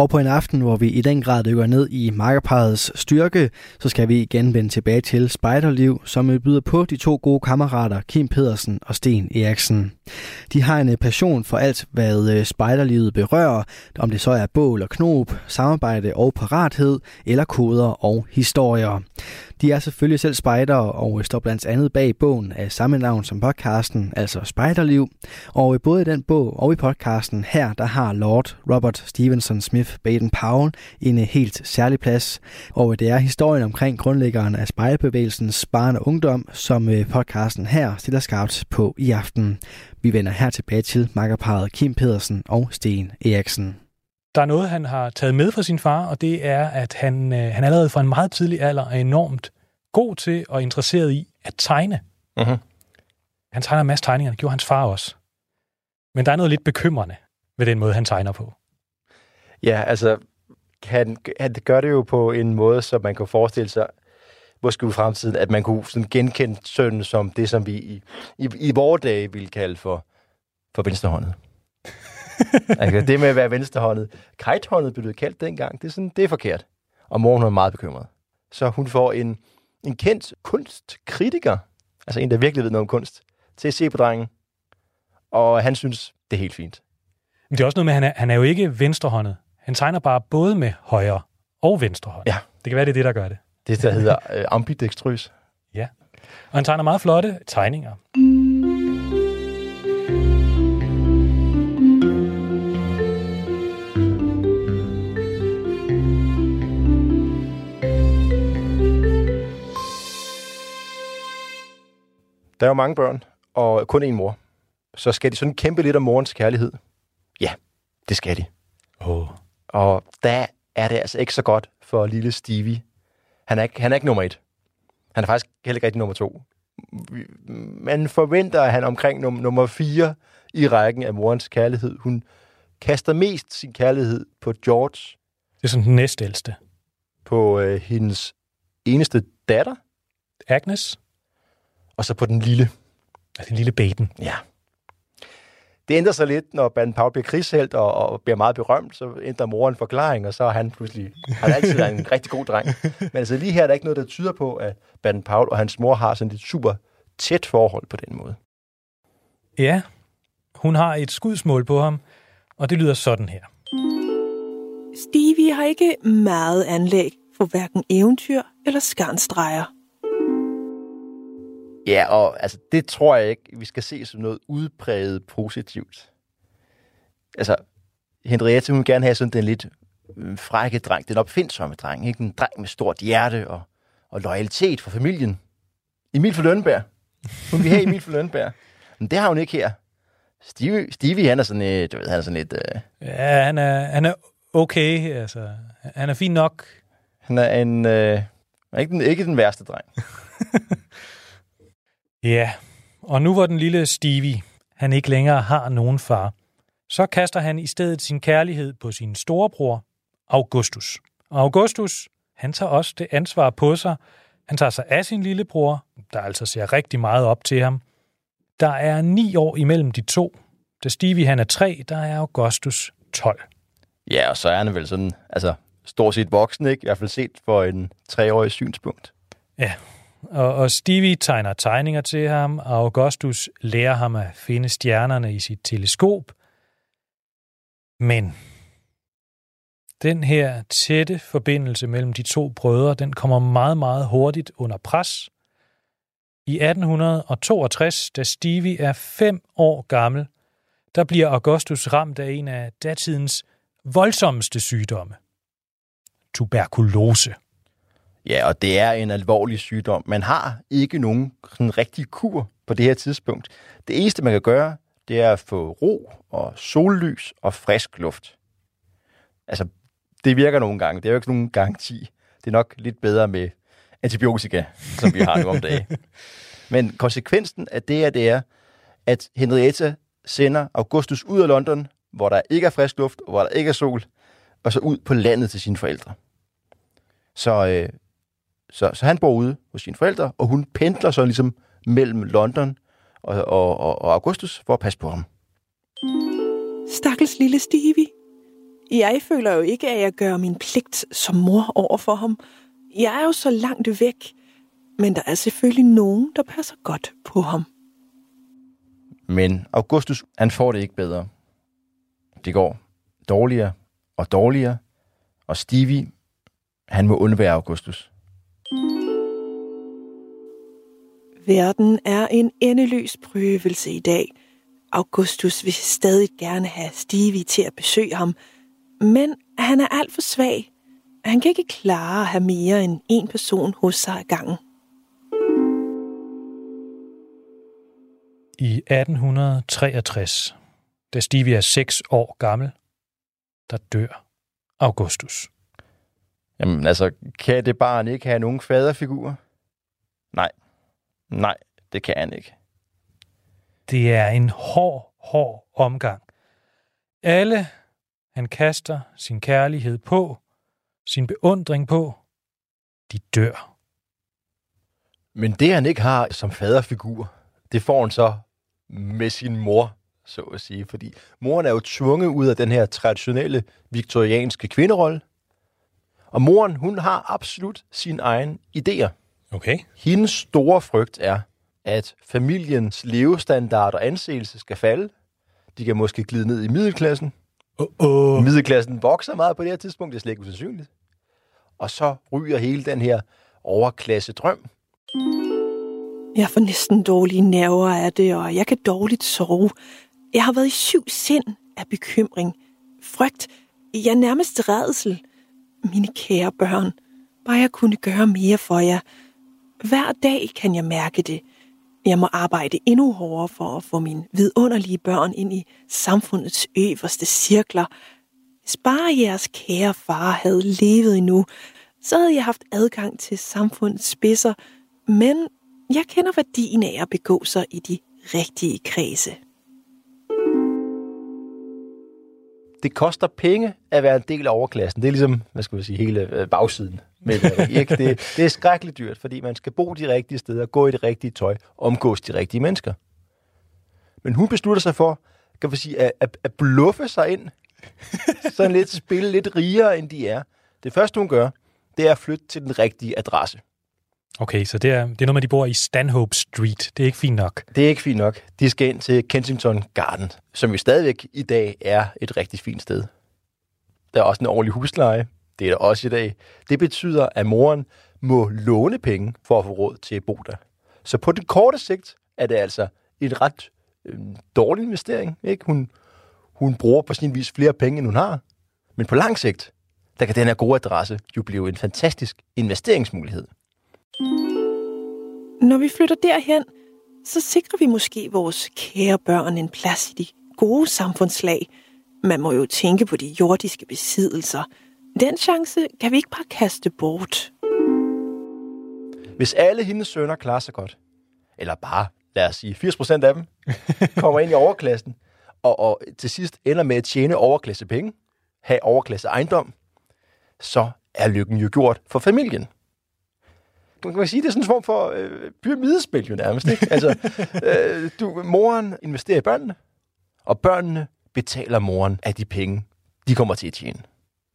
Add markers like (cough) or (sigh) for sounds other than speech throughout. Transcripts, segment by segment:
Og på en aften, hvor vi i den grad dykker ned i makkerparets styrke, så skal vi igen vende tilbage til Spejderliv, som byder på de to gode kammerater, Kim Pedersen og Sten Eriksen. De har en eh, passion for alt, hvad eh, spejderlivet berører, om det så er bål og knop, samarbejde og parathed, eller koder og historier. De er selvfølgelig selv spejder og står blandt andet bag bogen af samme navn som podcasten, altså Spejderliv. Og både i den bog og i podcasten her, der har Lord Robert Stevenson Smith Baden-Powell en helt særlig plads. Og det er historien omkring grundlæggeren af spejderbevægelsens barn og ungdom, som øh, podcasten her stiller skarpt på i aften. Vi vender her tilbage til makkerparet Kim Pedersen og Sten Eriksen. Der er noget, han har taget med fra sin far, og det er, at han, øh, han allerede fra en meget tidlig alder er enormt god til og interesseret i at tegne. Uh-huh. Han tegner en masse tegninger, det gjorde hans far også. Men der er noget lidt bekymrende ved den måde, han tegner på. Ja, altså, han, han gør det jo på en måde, så man kan forestille sig, måske i fremtiden, at man kunne sådan genkende sønnen som det, som vi i, i, i vores dage ville kalde for, for venstrehåndet. Altså, det med at være venstrehåndet. Kajthåndet blev det kaldt dengang. Det er, sådan, det er forkert. Og moren er meget bekymret. Så hun får en, en kendt kunstkritiker, altså en, der virkelig ved noget om kunst, til at se på drengen. Og han synes, det er helt fint. Men det er også noget med, at han er, han er jo ikke venstrehåndet. Han tegner bare både med højre og venstre hånd. Ja. Det kan være, det er det, der gør det. Det, der hedder øh, ambidextrøs. Ja. Og han tegner meget flotte tegninger. Der er jo mange børn, og kun én mor. Så skal de sådan kæmpe lidt om morens kærlighed? Ja, det skal de. Oh. Og der er det altså ikke så godt for lille Stevie. Han er ikke, han er ikke nummer et. Han er faktisk heller ikke rigtig nummer to. Man forventer, at han omkring num- nummer fire i rækken af morens kærlighed. Hun kaster mest sin kærlighed på George. Det er sådan den næstældste. På øh, hendes eneste datter. Agnes. Og så på den lille. Ja, den lille baden. Ja. Det ændrer sig lidt, når Baden Paul bliver krigshelt og, og bliver meget berømt, så ændrer moren forklaring, og så er han pludselig han er altid en (laughs) rigtig god dreng. Men altså lige her er der ikke noget, der tyder på, at Baden Paul og hans mor har sådan et super tæt forhold på den måde. Ja, hun har et skudsmål på ham, og det lyder sådan her. Stevie har ikke meget anlæg for hverken eventyr eller skarnstreger. Ja, og altså, det tror jeg ikke, vi skal se som noget udpræget positivt. Altså, Henriette, hun vil gerne have sådan den lidt øh, frække dreng, den opfindsomme dreng, ikke? En dreng med stort hjerte og, og loyalitet for familien. Emil for Lønberg. Hun vil have Emil for Lønberg. (laughs) Men det har hun ikke her. Stevie, Stevie han er sådan et, du ved, han er sådan et... Øh... Ja, han er, han er okay, altså. Han er fin nok. Han er en... Øh... Ikke, den, ikke den værste dreng. (laughs) Ja, og nu hvor den lille Stevie, han ikke længere har nogen far, så kaster han i stedet sin kærlighed på sin storebror, Augustus. Og Augustus, han tager også det ansvar på sig. Han tager sig af sin lillebror, der altså ser rigtig meget op til ham. Der er ni år imellem de to. Da Stevie han er tre, der er Augustus 12. Ja, og så er han vel sådan, altså stort set voksen, ikke? I hvert fald set for en treårig synspunkt. Ja, og, og Stevie tegner tegninger til ham, og Augustus lærer ham at finde stjernerne i sit teleskop. Men den her tætte forbindelse mellem de to brødre, den kommer meget, meget hurtigt under pres. I 1862, da Stevie er fem år gammel, der bliver Augustus ramt af en af datidens voldsomste sygdomme. Tuberkulose. Ja, og det er en alvorlig sygdom. Man har ikke nogen sådan rigtig kur på det her tidspunkt. Det eneste, man kan gøre, det er at få ro og sollys og frisk luft. Altså, det virker nogle gange. Det er jo ikke nogen garanti. Det er nok lidt bedre med antibiotika, som vi har nu om dagen. (laughs) Men konsekvensen af det er, det er, at Henrietta sender Augustus ud af London, hvor der ikke er frisk luft, og hvor der ikke er sol, og så ud på landet til sine forældre. Så, øh, så, så han bor ude hos sine forældre, og hun pendler så ligesom mellem London og, og, og, og Augustus for at passe på ham. Stakkels lille Stevie. Jeg føler jo ikke, at jeg gør min pligt som mor over for ham. Jeg er jo så langt væk, men der er selvfølgelig nogen, der passer godt på ham. Men Augustus, han får det ikke bedre. Det går dårligere og dårligere, og Stevie, han må undvære Augustus. Verden er en endeløs prøvelse i dag. Augustus vil stadig gerne have Stevie til at besøge ham, men han er alt for svag. Han kan ikke klare at have mere end en person hos sig ad gangen. I 1863, da Stevie er seks år gammel, der dør Augustus. Jamen altså, kan det barn ikke have nogen faderfigur? Nej. Nej, det kan han ikke. Det er en hård, hård omgang. Alle, han kaster sin kærlighed på, sin beundring på, de dør. Men det, han ikke har som faderfigur, det får han så med sin mor, så at sige. Fordi moren er jo tvunget ud af den her traditionelle viktorianske kvinderolle. Og moren, hun har absolut sin egen idéer. Okay. Hendes store frygt er, at familiens levestandard og anseelse skal falde. De kan måske glide ned i middelklassen. Uh-oh. Middelklassen vokser meget på det her tidspunkt, det er slet ikke usandsynligt. Og så ryger hele den her overklasse drøm. Jeg får næsten dårlige nerver af det, og jeg kan dårligt sove. Jeg har været i syv sind af bekymring, frygt, ja nærmest redsel. Mine kære børn, bare jeg kunne gøre mere for jer. Hver dag kan jeg mærke det. Jeg må arbejde endnu hårdere for at få mine vidunderlige børn ind i samfundets øverste cirkler. Hvis bare jeres kære far havde levet endnu, så havde jeg haft adgang til samfundets spidser, men jeg kender værdien af at begå sig i de rigtige kredse. Det koster penge at være en del af overklassen. Det er ligesom, hvad skal man sige, hele øh, bagsiden. Med det, ikke? Det, det er skrækkeligt dyrt, fordi man skal bo de rigtige steder, gå i det rigtige tøj, omgås de rigtige mennesker. Men hun beslutter sig for, kan man sige, at, at, at bluffe sig ind. Sådan lidt spille lidt rigere, end de er. Det første, hun gør, det er at flytte til den rigtige adresse. Okay, så det er, det er noget med, de bor i Stanhope Street. Det er ikke fint nok. Det er ikke fint nok. De skal ind til Kensington Garden, som jo stadigvæk i dag er et rigtig fint sted. Der er også en ordentlig husleje. Det er der også i dag. Det betyder, at moren må låne penge for at få råd til at bo der. Så på den korte sigt er det altså en ret øh, dårlig investering. Ikke? Hun, hun bruger på sin vis flere penge, end hun har. Men på lang sigt, der kan den her gode adresse jo blive en fantastisk investeringsmulighed. Når vi flytter derhen, så sikrer vi måske vores kære børn en plads i de gode samfundslag. Man må jo tænke på de jordiske besiddelser. Den chance kan vi ikke bare kaste bort. Hvis alle hendes sønner klarer sig godt, eller bare, lad os sige, 80% af dem, (laughs) kommer ind i overklassen, og, og til sidst ender med at tjene overklasse penge, have overklasse ejendom, så er lykken jo gjort for familien. Man kan sige, det er sådan en form for øh, pyramidespil jo nærmest. Ikke? Altså, (laughs) øh, du, moren investerer i børnene, og børnene betaler moren af de penge, de kommer til at tjene.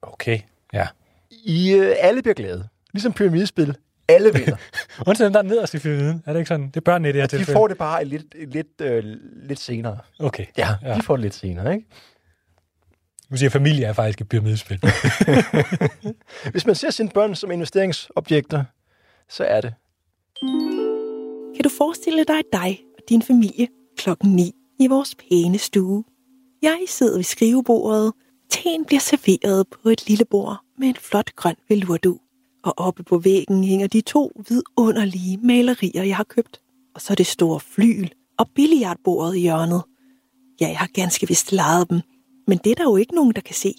Okay, ja. I øh, alle bliver glade. Ligesom pyramidespil. Alle vinder. (laughs) Undtagen der er nederst i pyramiden. Er det ikke sådan? Det er børnene i det her de tilfælde. får det bare lidt, lidt, øh, lidt senere. Okay. Ja, Ja. ja, de får det lidt senere, ikke? Du siger, at familie er faktisk et pyramidespil. (laughs) Hvis man ser sine børn som investeringsobjekter, så er det. Kan du forestille dig dig og din familie klokken 9 i vores pæne stue? Jeg sidder ved skrivebordet. Teen bliver serveret på et lille bord med en flot grøn velurdu. Og oppe på væggen hænger de to vidunderlige malerier, jeg har købt. Og så det store flyl og billiardbordet i hjørnet. Ja, jeg har ganske vist lejet dem, men det er der jo ikke nogen, der kan se.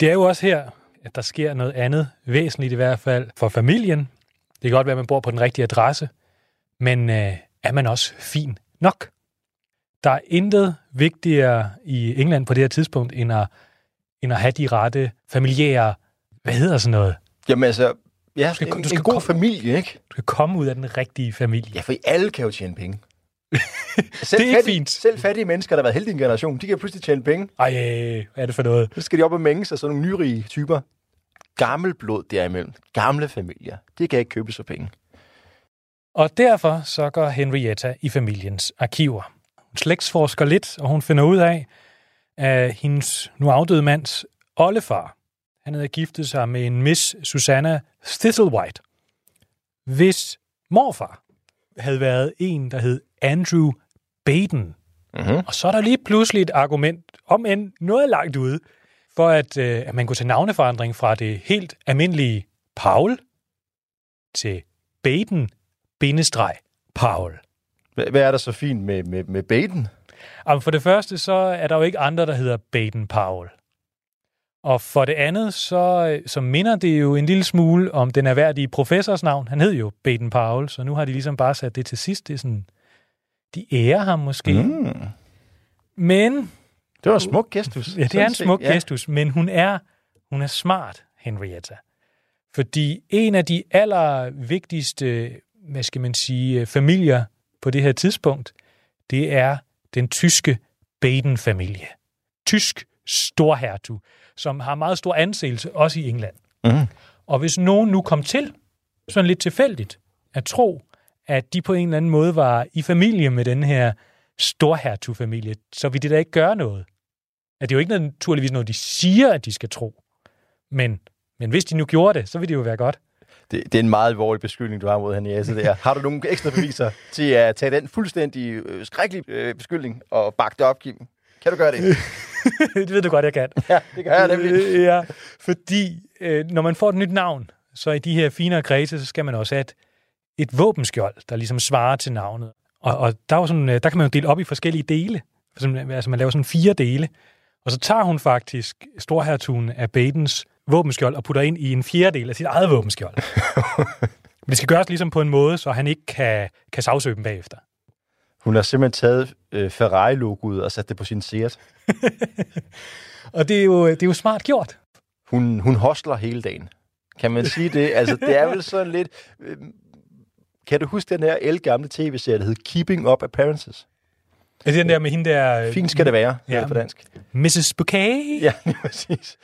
Det er jo også her, at der sker noget andet, væsentligt i hvert fald, for familien. Det kan godt være, at man bor på den rigtige adresse, men øh, er man også fin nok? Der er intet vigtigere i England på det her tidspunkt, end at, end at have de rette familiære hvad hedder sådan noget? Jamen altså, ja, skal- en, du skal en god komme- familie, ikke? Du skal komme ud af den rigtige familie. Ja, for alle kan jo tjene penge. (laughs) Det er fattige, fint. Selv fattige mennesker, der har været heldige i en generation, de kan pludselig tjene penge. Ej, hvad er det for noget? Så skal de op og mænge sig sådan nogle nyrige typer. Gammel blod derimellem. Gamle familier. Det kan ikke købes for penge. Og derfor så går Henrietta i familiens arkiver. Hun slægtsforsker lidt, og hun finder ud af, at hendes nu afdøde mands oldefar, han havde giftet sig med en Miss Susanna Thistlewhite, hvis morfar havde været en, der hed Andrew Baden. Mm-hmm. Og så er der lige pludselig et argument, om end noget langt ude, for at, øh, at man kunne tage navneforandring fra det helt almindelige Paul til Baden bindestreg Paul. Hvad, er der så fint med, med, med Baden? Og for det første, så er der jo ikke andre, der hedder Baden Powell. Og for det andet, så, så minder det jo en lille smule om den erhverdige professors navn. Han hed jo Baden Powell, så nu har de ligesom bare sat det til sidst. Det er sådan, de ærer ham måske. Mm. Men, Det var en smuk gestus. ja, det er en set, smuk ja. gestus, men hun er, hun er smart, Henrietta. Fordi en af de allervigtigste, hvad skal man sige, familier på det her tidspunkt, det er den tyske Baden-familie. Tysk storhertug, som har meget stor anseelse, også i England. Mm. Og hvis nogen nu kom til, sådan lidt tilfældigt, at tro, at de på en eller anden måde var i familie med den her storhertugfamilie, så vil det da ikke gøre noget. At det er jo ikke naturligvis noget, de siger, at de skal tro. Men, men hvis de nu gjorde det, så ville det jo være godt. Det, det er en meget alvorlig beskyldning, du har mod Henriette der. Har du nogle ekstra beviser til at tage den fuldstændig øh, skrækkelige øh, beskyldning og bakke det op, Kim? Kan du gøre det? (laughs) det ved du godt, jeg kan. (laughs) ja, det kan jeg nemlig. Øh, ja, fordi øh, når man får et nyt navn, så i de her finere kredse, så skal man også have et, et våbenskjold, der ligesom svarer til navnet. Og, og der, er jo sådan, øh, der kan man jo dele op i forskellige dele. For eksempel, altså man laver sådan fire dele. Og så tager hun faktisk storhertugen af Badens våbenskjold og putter ind i en fjerdedel af sit eget våbenskjold. (laughs) Men det skal gøres ligesom på en måde, så han ikke kan, kan sagsøge dem bagefter. Hun har simpelthen taget øh, Ferrari-logoet og sat det på sin Seat. (laughs) Og det er jo, det er jo smart gjort. Hun, hun hostler hele dagen. Kan man sige det? Altså, det er vel (laughs) sådan lidt... Øh, kan du huske den her elgamle tv-serie, der hed Keeping Up Appearances? Er det den der med hende der... øh, Fint skal det være, Ja. på dansk. Mrs. Bouquet? Ja, (laughs) præcis.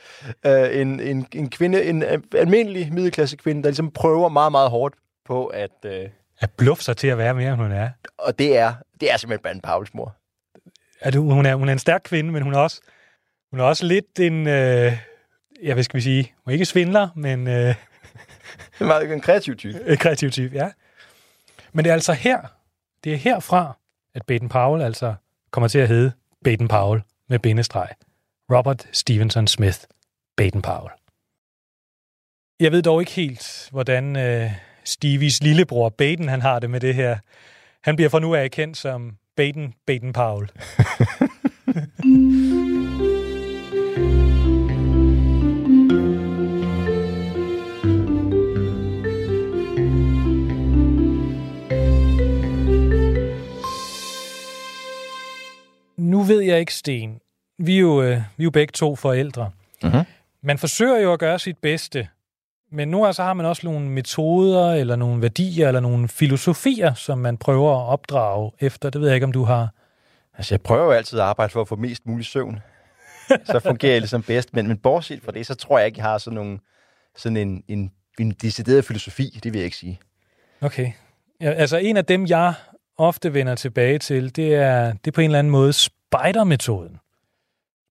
Uh, en, en, en kvinde, en uh, almindelig middelklasse kvinde, der ligesom prøver meget, meget hårdt på at... Uh, At bluffe sig til at være mere, end hun er. og det er, det er simpelthen Baden Pauls mor. at hun, hun, er, hun er en stærk kvinde, men hun er også, hun er også lidt en, øh, ja, hvad skal vi sige, hun er ikke svindler, men øh, (laughs) er meget en kreativ type. en kreativ type, ja. Men det er altså her, det er herfra, at Baden Powell altså kommer til at hedde Baden Powell med bindestreg. Robert Stevenson Smith, Baden Powell. Jeg ved dog ikke helt, hvordan øh, Stevies lillebror Baden han har det med det her. Han bliver fra nu af kendt som Baden Baden Powell. (laughs) ved jeg ikke, Sten. Vi er jo, øh, vi er jo begge to forældre. Mhm. Man forsøger jo at gøre sit bedste, men nu altså har man også nogle metoder, eller nogle værdier, eller nogle filosofier, som man prøver at opdrage efter. Det ved jeg ikke, om du har. Altså, jeg prøver jo altid at arbejde for at få mest mulig søvn. så fungerer jeg ligesom bedst. Men, men bortset fra det, så tror jeg ikke, jeg har sådan, nogle, sådan en, en, en decideret filosofi. Det vil jeg ikke sige. Okay. Ja, altså en af dem, jeg ofte vender tilbage til, det er, det er på en eller anden måde spejdermetoden.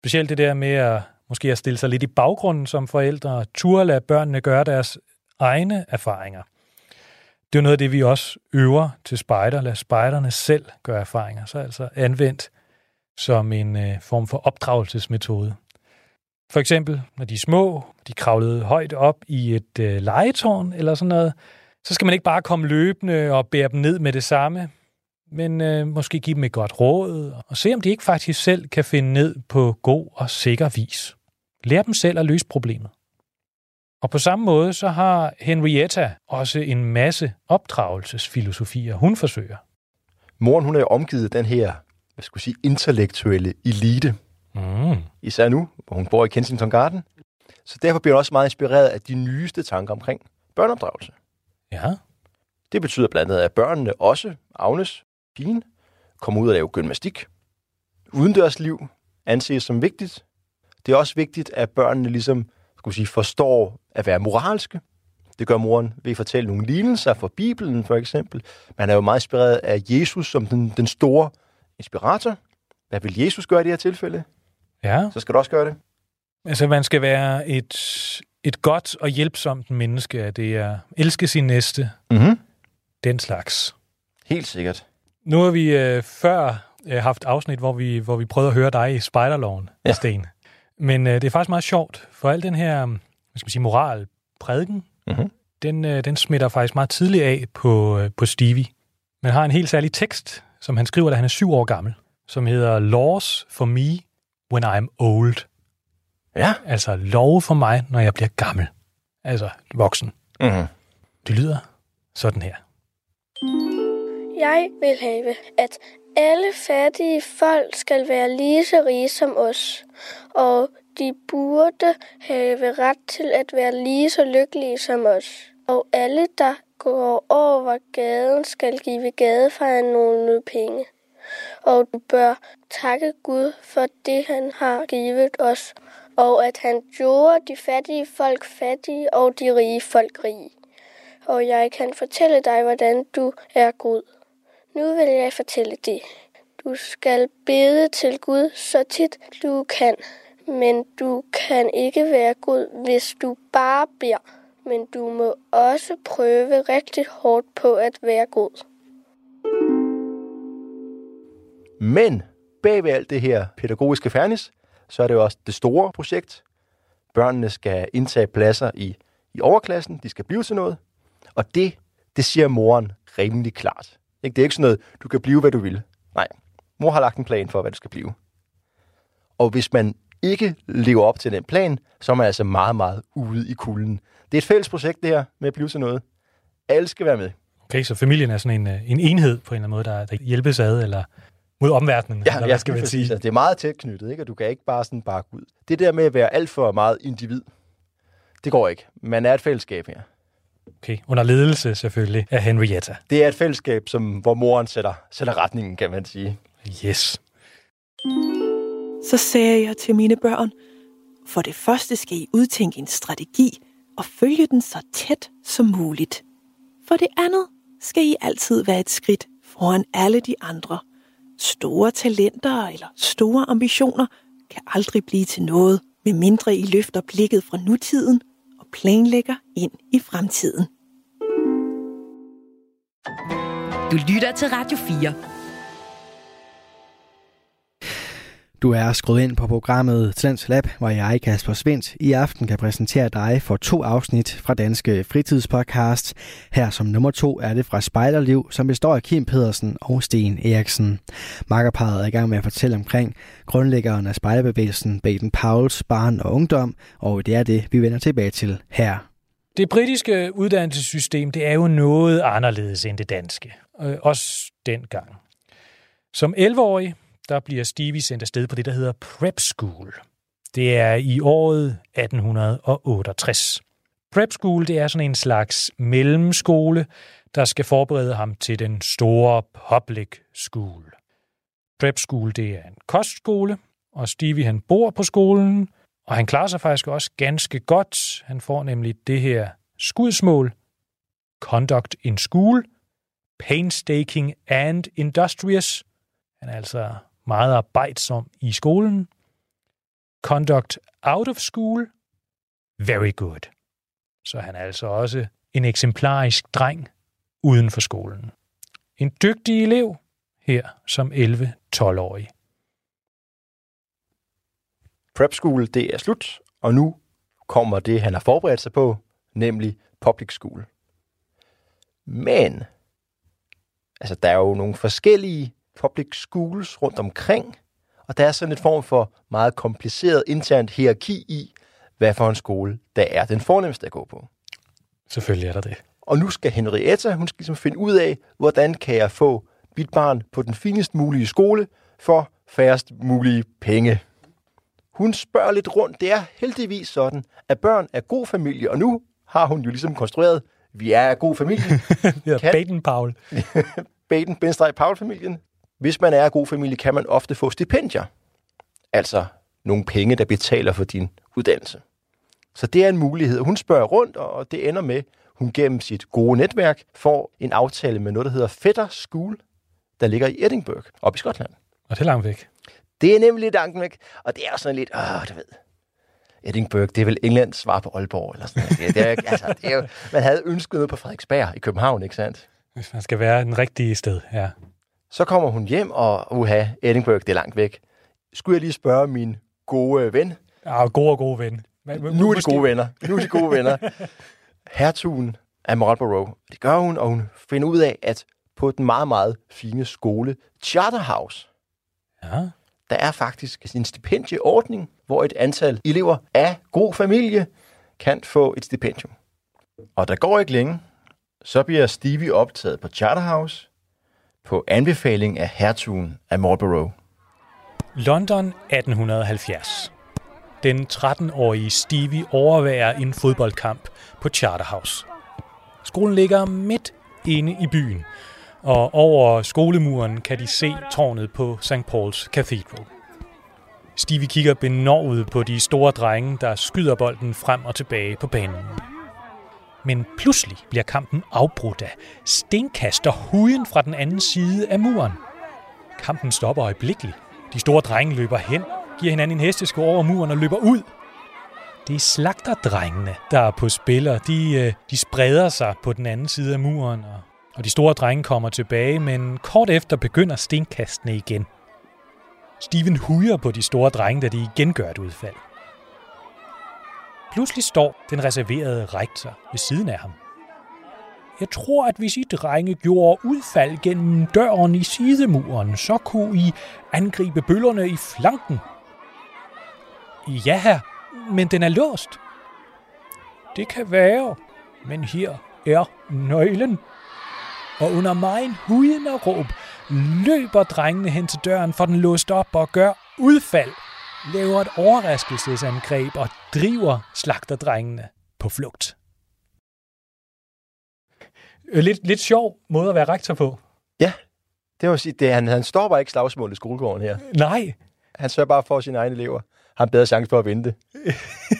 Specielt det der med at måske at stille sig lidt i baggrunden som forældre, og turde lade børnene gøre deres egne erfaringer. Det er jo noget af det, vi også øver til spejder. Lad spejderne selv gøre erfaringer. Så altså anvendt som en øh, form for opdragelsesmetode. For eksempel, når de er små, de kravlede højt op i et øh, legetårn eller sådan noget, så skal man ikke bare komme løbende og bære dem ned med det samme, men øh, måske give dem et godt råd, og se om de ikke faktisk selv kan finde ned på god og sikker vis. Lær dem selv at løse problemet. Og på samme måde så har Henrietta også en masse opdragelsesfilosofier, hun forsøger. Moren, hun er jo omgivet af den her, hvad skal jeg sige, intellektuelle elite. Mm. Især nu, hvor hun bor i Kensington Garden. Så derfor bliver hun også meget inspireret af de nyeste tanker omkring børneopdragelse. Ja. Det betyder blandt andet, at børnene også, Agnes, pigen, kommer ud og lave gymnastik. Udendørsliv anses som vigtigt. Det er også vigtigt, at børnene ligesom skal sige, forstår at være moralske. Det gør moren ved at fortælle nogle lignelser fra Bibelen, for eksempel. Man er jo meget inspireret af Jesus som den, den store inspirator. Hvad vil Jesus gøre i det her tilfælde? Ja. Så skal du også gøre det. Altså, man skal være et, et godt og hjælpsomt menneske, at det er elske sin næste, Mm-hmm. den slags. Helt sikkert. Nu har vi øh, før øh, haft afsnit, hvor vi, hvor vi prøvede at høre dig i Spejderloven, ja. Sten. Men øh, det er faktisk meget sjovt, for al den her hvad skal man sige, moralprædiken, Mhm. den, øh, den smitter faktisk meget tidligt af på, øh, på Stevie. Man har en helt særlig tekst, som han skriver, da han er syv år gammel, som hedder Laws for me when I'm old. Ja. Altså lov for mig, når jeg bliver gammel. Altså voksen. Mm-hmm. Det lyder sådan her. Jeg vil have, at alle fattige folk skal være lige så rige som os, og de burde have ret til at være lige så lykkelige som os. Og alle, der går over gaden, skal give gadefejren nogle penge. Og du bør takke Gud for det, han har givet os, og at han gjorde de fattige folk fattige og de rige folk rige. Og jeg kan fortælle dig, hvordan du er god. Nu vil jeg fortælle det. Du skal bede til Gud så tit du kan, men du kan ikke være god, hvis du bare beder. Men du må også prøve rigtig hårdt på at være god. Men bag ved alt det her pædagogiske fernis, så er det jo også det store projekt. Børnene skal indtage pladser i, i overklassen, de skal blive til noget. Og det, det siger moren rimelig klart. Ikke? Det er ikke sådan noget, du kan blive, hvad du vil. Nej, mor har lagt en plan for, hvad du skal blive. Og hvis man ikke lever op til den plan, så er man altså meget, meget ude i kulden. Det er et fælles projekt, det her, med at blive til noget. Alle skal være med. Okay, så familien er sådan en, øh, en enhed på en eller anden måde, der, der hjælpes ad, eller mod omverdenen, eller hvad skal man sige? Altså, det er meget tæt knyttet, ikke? og du kan ikke bare sådan bakke ud. Det der med at være alt for meget individ, det går ikke. Man er et fællesskab her. Okay, under ledelse selvfølgelig af Henrietta. Det er et fællesskab, som, hvor moren sætter, sætter retningen, kan man sige. Yes. Så sagde jeg til mine børn, for det første skal I udtænke en strategi og følge den så tæt som muligt. For det andet skal I altid være et skridt foran alle de andre. Store talenter eller store ambitioner kan aldrig blive til noget, medmindre I løfter blikket fra nutiden planlægger ind i fremtiden. Du lytter til Radio 4. Du er skruet ind på programmet Talents Lab, hvor jeg, Kasper Svendt, i aften kan præsentere dig for to afsnit fra Danske Fritidspodcast. Her som nummer to er det fra Spejderliv, som består af Kim Pedersen og Sten Eriksen. Makkerparet er i gang med at fortælle omkring grundlæggeren af spejderbevægelsen Baden Powells barn og ungdom, og det er det, vi vender tilbage til her. Det britiske uddannelsessystem, det er jo noget anderledes end det danske. Øh, også dengang. Som 11-årig, der bliver Stevie sendt afsted på det, der hedder Prep School. Det er i året 1868. Prep School, det er sådan en slags mellemskole, der skal forberede ham til den store public school. Prep School, det er en kostskole, og Stevie han bor på skolen, og han klarer sig faktisk også ganske godt. Han får nemlig det her skudsmål, Conduct in School, Painstaking and Industrious. Han er altså meget arbejdsom i skolen. Conduct out of school, very good. Så han er altså også en eksemplarisk dreng uden for skolen. En dygtig elev her som 11-12-årig. Prep School, det er slut, og nu kommer det, han har forberedt sig på, nemlig Public School. Men, altså der er jo nogle forskellige public schools rundt omkring, og der er sådan et form for meget kompliceret internt hierarki i, hvad for en skole, der er den fornemmeste at gå på. Selvfølgelig er der det. Og nu skal Henrietta, hun skal ligesom finde ud af, hvordan kan jeg få mit barn på den finest mulige skole for færrest mulige penge. hun spørger lidt rundt. Det er heldigvis sådan, at børn er god familie, og nu har hun jo ligesom konstrueret, vi er god familie. (laughs) Ja, Kan- Baden Paul. (laughs) Hvis man er en god familie, kan man ofte få stipendier. Altså nogle penge, der betaler for din uddannelse. Så det er en mulighed. Hun spørger rundt, og det ender med, hun gennem sit gode netværk får en aftale med noget, der hedder Fetter School, der ligger i Edinburgh, op i Skotland. Og det er langt væk. Det er nemlig langt væk, og det er sådan lidt, åh, du ved, Edinburgh, det er vel Englands svar på Aalborg, eller sådan noget. Det er, altså, det er jo, man havde ønsket noget på Frederiksberg i København, ikke sandt? Hvis man skal være den rigtige sted, ja. Så kommer hun hjem, og uha, Edinburgh, det er langt væk. Skulle jeg lige spørge min gode ven? Ja, gode og gode ven. Men, Nu er de gode venner. Nu er de gode venner. Hertugen af Marlborough. Det gør hun, og hun finder ud af, at på den meget, meget fine skole, Charterhouse, Ja. der er faktisk en stipendieordning, hvor et antal elever af god familie kan få et stipendium. Og der går ikke længe, så bliver Stevie optaget på Charterhouse på anbefaling af hertugen af Marlborough. London 1870. Den 13-årige Stevie overværer en fodboldkamp på Charterhouse. Skolen ligger midt inde i byen, og over skolemuren kan de se tårnet på St. Paul's Cathedral. Stevie kigger benovet på de store drenge, der skyder bolden frem og tilbage på banen. Men pludselig bliver kampen afbrudt af stenkaster huden fra den anden side af muren. Kampen stopper øjeblikkeligt. De store drenge løber hen, giver hinanden en hestesko over muren og løber ud. Det er slagterdrengene, der er på spil, og de, øh, de spreder sig på den anden side af muren. Og, og de store drenge kommer tilbage, men kort efter begynder stenkastene igen. Steven hujer på de store drenge, da de igen gør et udfald. Pludselig står den reserverede rektor ved siden af ham. Jeg tror, at hvis I drenge gjorde udfald gennem døren i sidemuren, så kunne I angribe bøllerne i flanken. Ja, her, men den er låst. Det kan være, men her er nøglen. Og under mig huden og råb løber drengene hen til døren, for den låst op og gør udfald, laver et overraskelsesangreb og driver slagterdrengene på flugt. Øh, Lidt, lidt sjov måde at være rektor på. Det vil sige, det, han, han stopper ikke slagsmålet i skolegården her. Nej, Han sørger bare for sine egne elever. Har en bedre chance for at vinde det.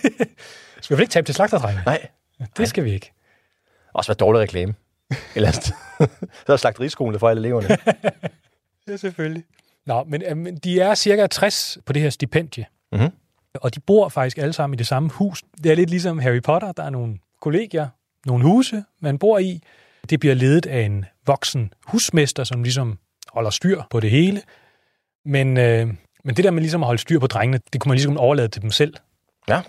(laughs) skal vi ikke tabe til slagterdrengene? Nej. Det skal vi ikke. Også være dårlig reklame. Eller. (laughs) Så er slagteriskolen for alle eleverne. (laughs) Ja, selvfølgelig. Nå, men, øh, men de er cirka 60 på det her stipendie. Mhm. Og de bor faktisk alle sammen i det samme hus. Det er lidt ligesom Harry Potter. Der er nogle kollegier, nogle huse, man bor i. Det bliver ledet af en voksen husmester, som ligesom holder styr på det hele. Men, øh, men det der med ligesom at holde styr på drengene, det kunne man ligesom overlade til dem selv. Ja.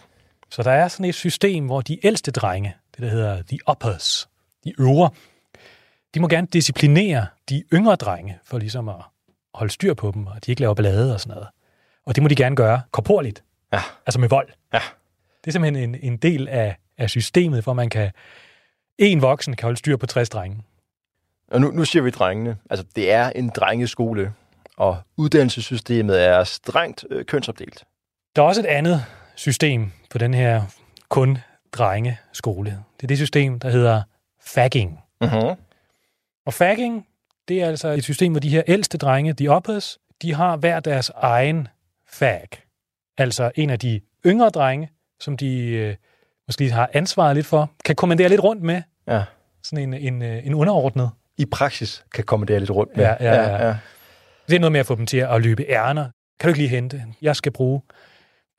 Så der er sådan et system, hvor de ældste drenge, det der hedder the uppers, de øvre, de må gerne disciplinere de yngre drenge, for ligesom at holde styr på dem, og de ikke laver ballade og sådan noget. Og det må de gerne gøre korporligt, Ja. altså med vold. Ja. Det er simpelthen en, en del af, af systemet, hvor man kan, en voksen kan holde styr på 60 drenge. Og nu, nu siger vi drengene. Altså, det er en drengeskole, og uddannelsessystemet er strengt øh, kønsopdelt. Der er også et andet system på den her kun drengeskole. Det er det system, der hedder fagging. Uh-huh. Og fagging, det er altså et system, hvor de her ældste drenge, de uppers, de har hver deres egen fag. Altså en af de yngre drenge, som de øh, måske har ansvaret lidt for, kan kommandere lidt rundt med. Ja. Sådan en, en, øh, en underordnet. I praksis kan komme der lidt rundt med. Ja, ja, ja. ja. Det er noget med at få dem til at løbe ærner. Kan du ikke lige hente? Jeg skal bruge.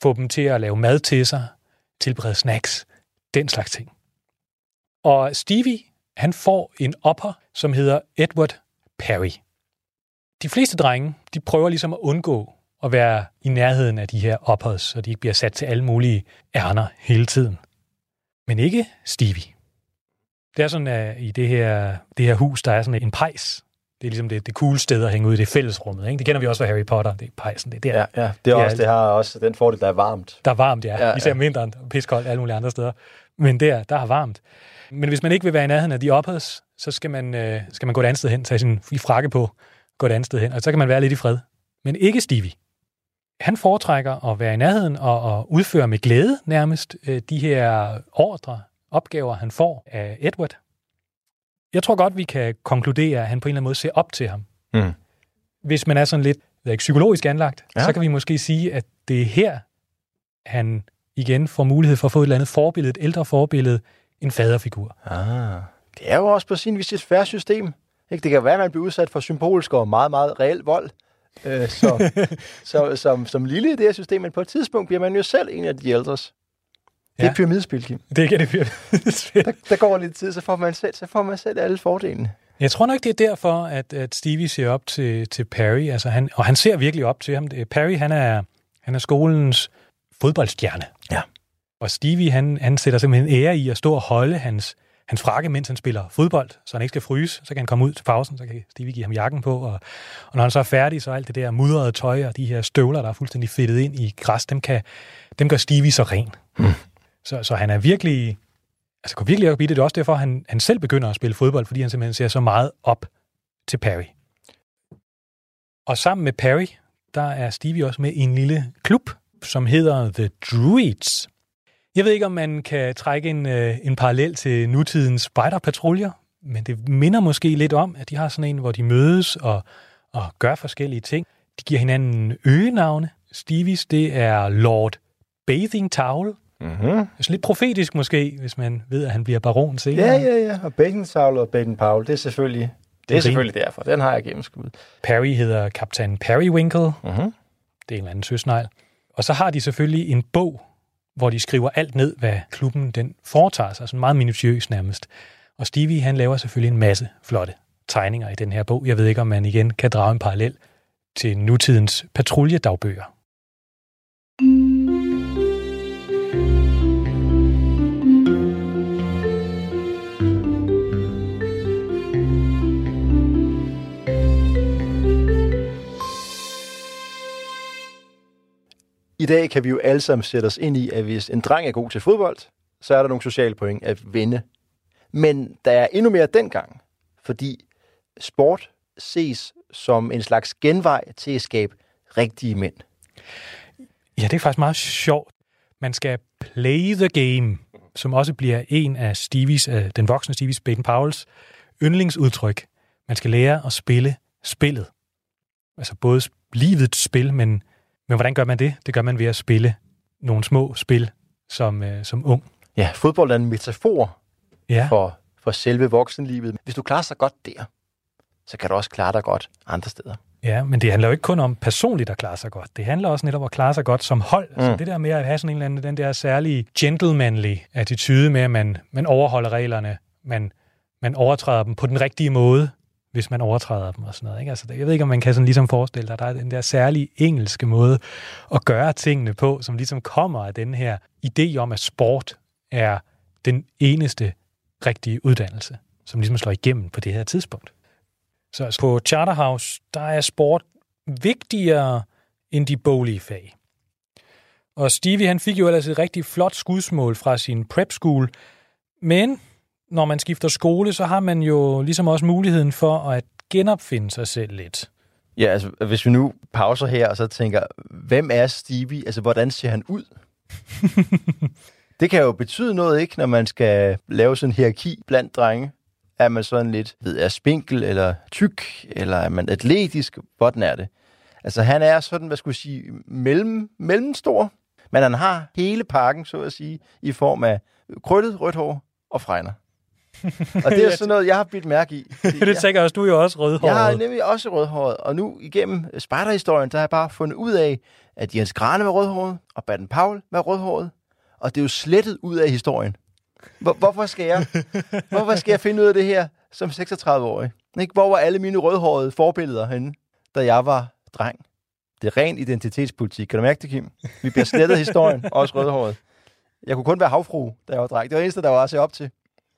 Få dem til at lave mad til sig, tilberede snacks, den slags ting. Og Stevie, han får en opper, som hedder Edward Perry. De fleste drenge, de prøver ligesom at undgå at være i nærheden af de her oppers, så de ikke bliver sat til alle mulige ærner hele tiden. Men ikke Stevie. Det er sådan, at i det her, det her hus, der er sådan en pejs. Det er ligesom det, det cool sted at hænge ud i det fællesrummet. Ikke? Det kender vi også fra Harry Potter. Det er pejsen. Det er der, Ja, ja. Det, er Ja, også, det har også den fordel, der er varmt. der er varmt, ja. Ja, ja Især ja. om vinteren, og piskoldt alle mulige andre steder. Men der, der er varmt. Men hvis man ikke vil være i nærheden af de oppers, så skal man, øh, skal man gå et andet sted hen, tage sin frakke på, gå et andet sted hen, og så kan man være lidt i fred. Men ikke Stevie. han foretrækker at være i nærheden og, og udføre med glæde nærmest øh, de her ordre, opgaver, han får af Edward. Jeg tror godt, vi kan konkludere, at han på en eller anden måde ser op til ham. Mm. Hvis man er sådan lidt ikke, psykologisk anlagt, ja. så kan vi måske sige, at det er her, han igen får mulighed for at få et eller andet forbillede, et ældre forbillede, en faderfigur. Ah. Det er jo også på sin vis et færre system. Ikke? Det kan være, at man bliver udsat for symbolsk og meget, meget reel vold. Øh, så, (laughs) så, som, som lille i det her system, men på et tidspunkt bliver man jo selv en af de ældres. Det er Ja. pyramidespil, Kim. Det kan det virkelig. Der, der går lidt tid, så får man selv, så får man selv alle fordelene. Jeg tror nok, det er derfor, at, at Stevie ser op til, til Perry, altså han, og han ser virkelig op til ham. Det- Perry, han er, han er skolens fodboldstjerne. Og Stevie, han, han sætter simpelthen ære i at stå og holde hans, hans frakke, mens han spiller fodbold, så han ikke skal fryse. Så kan han komme ud til pausen, så kan Stevie give ham jakken på. Og, og når han så er færdig, så er alt det der mudrede tøj og de her støvler, der er fuldstændig fedtet ind i græs, dem, kan, dem gør Stevie så ren. Hmm. Så, så han er virkelig, altså går virkelig op i det. Det er også derfor, han, han selv begynder at spille fodbold, fordi han simpelthen ser så meget op til Perry. Og sammen med Perry, der er Stevie også med i en lille klub, som hedder The Druids. Jeg ved ikke, om man kan trække en, øh, en parallel til nutidens spejderpatruljer, men det minder måske lidt om, at de har sådan en, hvor de mødes og, og gør forskellige ting. De giver hinanden øgenavne. Stevies, det er Lord Bathing Towel. Mm-hmm. Altså lidt profetisk måske, hvis man ved, at han bliver baron senere. Ja, ja, ja. Og Bacon Saul og Bacon Paul, det er selvfølgelig, det er selvfølgelig derfor. Den har jeg gennemskuddet. Perry hedder kaptajn Periwinkle. Mm-hmm. Det er en eller anden søsnegl. Og så har de selvfølgelig en bog, hvor de skriver alt ned, hvad klubben den foretager sig. Sådan meget minutiøs nærmest. Og Stevie, han laver selvfølgelig en masse flotte tegninger i den her bog. Jeg ved ikke, om man igen kan drage en parallel til nutidens patruljedagbøger. I dag kan vi jo alle sammen sætte os ind i, at hvis en dreng er god til fodbold, så er der nogle sociale point at vinde. Men der er endnu mere dengang, fordi sport ses som en slags genvej til at skabe rigtige mænd. Ja, det er faktisk meget sjovt. Man skal play the game, som også bliver en af Stevies, øh, den voksne Stevies Baden Powells yndlingsudtryk. Man skal lære at spille spillet. Altså både livets spil, men, men hvordan gør man det? Det gør man ved at spille nogle små spil som, øh, som ung. Ja, fodbold er en metafor Ja, for, for selve voksenlivet. Hvis du klarer sig godt der, så kan du også klare dig godt andre steder. ja, men det handler jo ikke kun om personligt at klare sig godt. Det handler også netop om at klare sig godt som hold. Mm. Altså Mm. det der med at have sådan en eller anden, den der særlige gentlemanly attitude med, at man, man overholder reglerne, man, man overtræder dem på den rigtige måde, hvis man overtræder dem og sådan noget. Ikke? Altså, jeg ved ikke, om man kan sådan ligesom forestille sig, at der er den der særlige engelske måde at gøre tingene på, som ligesom kommer af den her idé om, at sport er den eneste rigtige uddannelse, som ligesom slår igennem på det her tidspunkt. Så altså, på Charterhouse, der er sport vigtigere end de boglige fag. Og Stevie, han fik jo ellers et rigtig flot skudsmål fra sin prep school, men når man skifter skole, så har man jo ligesom også muligheden for at genopfinde sig selv lidt. Ja, altså hvis vi nu pauser her og så tænker, hvem er Stevie? Altså, hvordan ser han ud? (laughs) det kan jo betyde noget, ikke, når man skal lave sådan en hierarki blandt drenge. Er man sådan lidt, ved, er spinkel eller tyk, eller er man atletisk? Hvordan er det? Altså, han er sådan, hvad skulle jeg sige, mellem, mellemstor, men han har hele pakken, så at sige, i form af krøllet rødt hår og fregner. Og det er sådan noget, jeg har bidt mærke i. (laughs) det jeg- tænker også, du er jo også rødhåret. jeg har nemlig også rødhåret, og nu igennem spejderhistorien, der har jeg bare fundet ud af, at Jens Grane var rødhåret, og Baden Paul var rødhåret, og det er jo slettet ud af historien. Hvor, hvorfor, skal jeg, hvorfor skal jeg finde ud af det her som 36-årig? Ikke? Hvor var alle mine rødhårede forbilleder henne, da jeg var dreng? Det er ren identitetspolitik. Kan du mærke det, Kim? Vi bliver slettet historien, også rødhåret. Jeg kunne kun være havfru, da jeg var dreng. Det var det eneste, der var at se op til.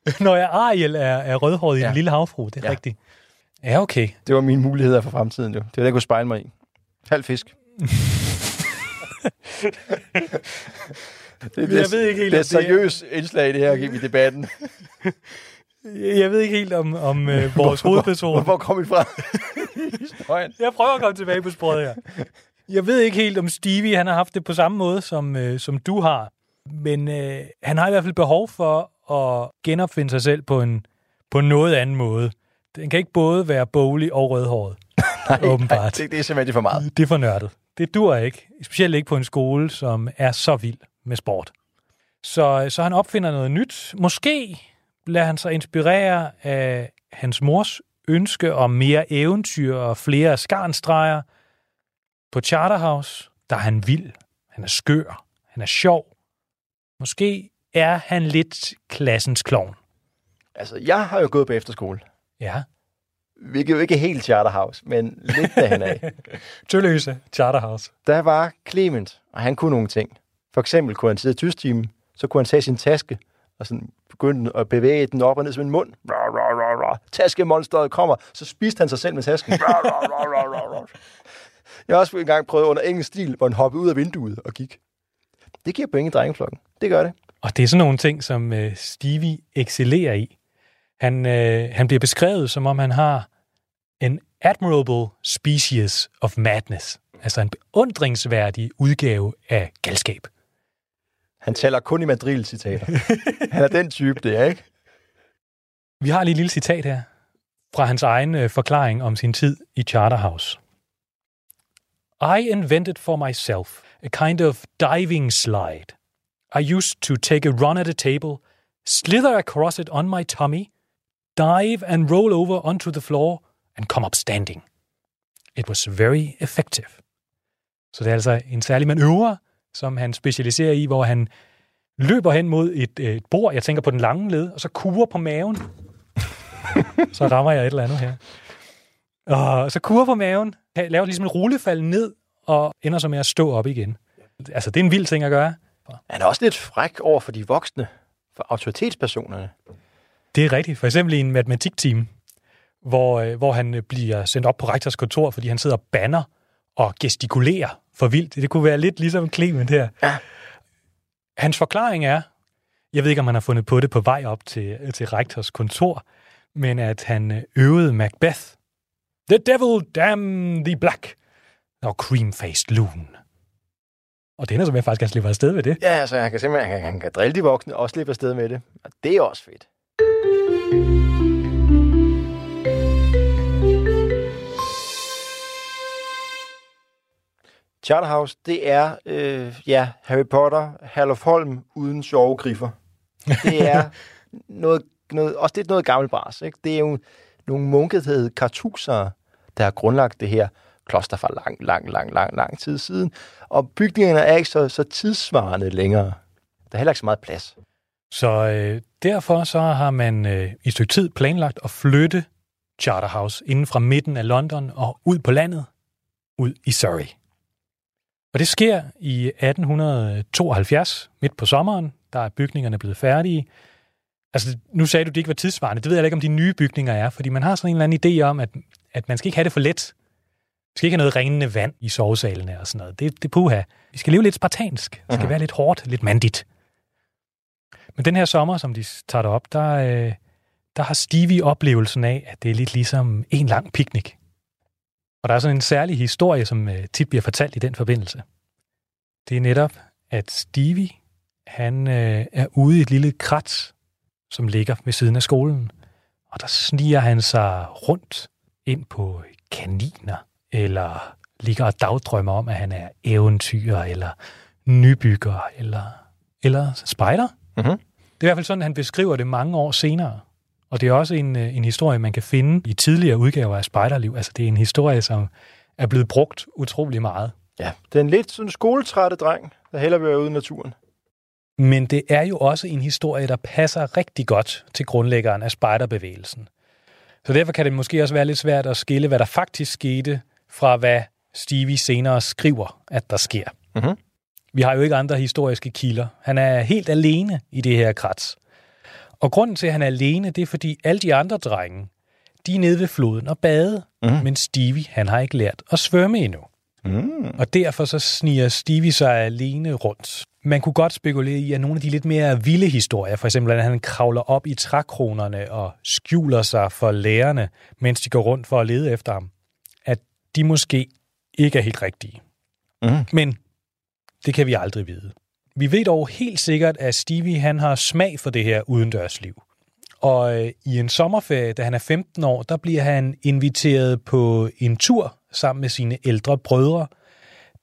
(laughs) Når jeg Ariel er, er rødhåret i Ja. en lille havfru, det er Ja. rigtigt. Ja, okay. Det var mine muligheder for fremtiden, jo. Det var det, jeg kunne spejle mig i. Halv fisk. (laughs) Det, Jeg ved ikke helt, det er seriøst indslag i det her i debatten. (laughs) Jeg ved ikke helt om, om øh, vores hovedperson. Hvor, hvor kom vi fra? Jeg prøver at komme tilbage på sporet her. Jeg ved ikke helt, om Stevie han har haft det på samme måde, som, øh, som du har. Men øh, han har i hvert fald behov for at genopfinde sig selv på en, på noget anden måde. Den kan ikke både være boglig og rødhåret. (laughs) nej, åbenbart. Nej, det, det er simpelthen for meget. Det er for nørdet. Det dur ikke. Specielt ikke på en skole, som er så vild med sport. Så, så han opfinder noget nyt. Måske lader han sig inspirere af hans mors ønske om mere eventyr og flere skarnstreger. På Charterhouse, der er han vild. Han er skør. Han er sjov. Måske er han lidt klassens klovn. Altså, jeg har jo gået på efterskole. Ja. Hvilket jo ikke er helt Charterhouse, men lidt derhen af. (laughs) Tølløse Charterhouse. Der var Clement, og han kunne nogle ting. For eksempel kunne han sidde i tystimen, så kunne han tage sin taske og sådan begynde at bevæge den op og ned som en mund. Taskemonsteret kommer, så spiste han sig selv med tasken. Jeg har også engang prøvet under engelsk stil, hvor han hoppede ud af vinduet og gik. Det giver point i drengeflokken. Det gør det. Og det er sådan nogle ting, som øh, Stevie excellerer i. Han, øh, han bliver beskrevet, som om han har en admirable species of madness. Altså en beundringsværdig udgave af galskab. Han taler kun i madril-citater. han er den type, det er, ikke? Vi har lige et lille citat her fra hans egen øh, forklaring om sin tid i Charterhouse. I invented for myself a kind of diving slide. I used to take a run at a table, slither across it on my tummy, dive and roll over onto the floor, and come up standing. It was very effective. Så det er altså en særlig manøvre, som han specialiserer i, hvor han løber hen mod et, et bord, jeg tænker på den lange led, og så kurer på maven. (laughs) så rammer jeg et eller andet her. Og så kurer på maven, laver ligesom en rullefald ned, og ender så med at stå op igen. Altså, det er en vild ting at gøre. Han er også lidt fræk over for de voksne, for autoritetspersonerne. Det er rigtigt. For eksempel i en matematikteam, hvor, øh, hvor han bliver sendt op på rektors kontor, fordi han sidder og banner og gestikulerer for vildt. Det kunne være lidt ligesom Clement her. Ja. Hans forklaring er, jeg ved ikke, om han har fundet på det på vej op til, til rektors kontor, men at han øh, øvede Macbeth. The devil damn the black, og cream-faced loon. Og det ender så med, at faktisk kan slippe afsted med det. Ja, altså han kan simpelthen han kan, han kan drille de voksne og slippe afsted med det. Og det er også fedt. Charterhouse, det er, øh, ja, Harry Potter, Herluf Holm uden sjove griffer. Det er (laughs) noget, noget, også det er noget gammelt bras, ikke? Det er jo nogle munke, der hedder kartuser, der har grundlagt det her kloster fra lang, lang, lang, lang, lang tid siden. Og bygningerne er ikke så, så tidsvarende længere. Der er heller ikke så meget plads. Så øh, derfor så har man øh, i et stykke tid planlagt at flytte Charterhouse inden fra midten af London og ud på landet, ud i Surrey. Og det sker i 1872, midt på sommeren. Der er bygningerne blevet færdige. Altså, nu sagde du, at det ikke var tidsvarende. Det ved jeg ikke, om de nye bygninger er, fordi man har sådan en eller anden idé om, at, at man skal ikke have det for let. Vi skal ikke have noget rindende vand i sovesalene og sådan noget. Det, det er puha. Vi skal leve lidt spartansk. Det skal Mhm. være lidt hårdt, lidt mandigt. Men den her sommer, som de tager op, der, øh, der har Stevie oplevelsen af, at det er lidt ligesom en lang picnic. Og der er sådan en særlig historie, som øh, tit bliver fortalt i den forbindelse. Det er netop, at Stevie, han øh, er ude i et lille krat, som ligger ved siden af skolen. Og der sniger han sig rundt ind på kaniner, eller ligger og dagdrømmer om, at han er eventyr, eller nybygger, eller, eller spejder. Mhm. Det er i hvert fald sådan, han beskriver det mange år senere. Og det er også en, øh, en historie, man kan finde i tidligere udgaver af Spejderliv. Altså, det er en historie, som er blevet brugt utrolig meget. Ja, det er en lidt sådan skoletrætte dreng, der hellere vil være ude i naturen. Men det er jo også en historie, der passer rigtig godt til grundlæggeren af spejderbevægelsen. Så derfor kan det måske også være lidt svært at skille, hvad der faktisk skete, fra hvad Stevie senere skriver, at der sker. Mhm. Vi har jo ikke andre historiske kilder. Han er helt alene i det her krats. Og grunden til, at han er alene, det er, fordi alle de andre drenge, de er nede ved floden og bade, Mhm. men Stevie, han har ikke lært at svømme endnu. Mm. Og derfor så sniger Stevie sig alene rundt. Man kunne godt spekulere i, at nogle af de lidt mere vilde historier, for eksempel at han kravler op i trækronerne og skjuler sig for lærerne, mens de går rundt for at lede efter ham, de måske ikke er helt rigtige. Mm. Men det kan vi aldrig vide. Vi ved dog helt sikkert, at Stevie han har smag for det her udendørsliv. Og øh, i en sommerferie, da han er 15 år, der bliver han inviteret på en tur sammen med sine ældre brødre.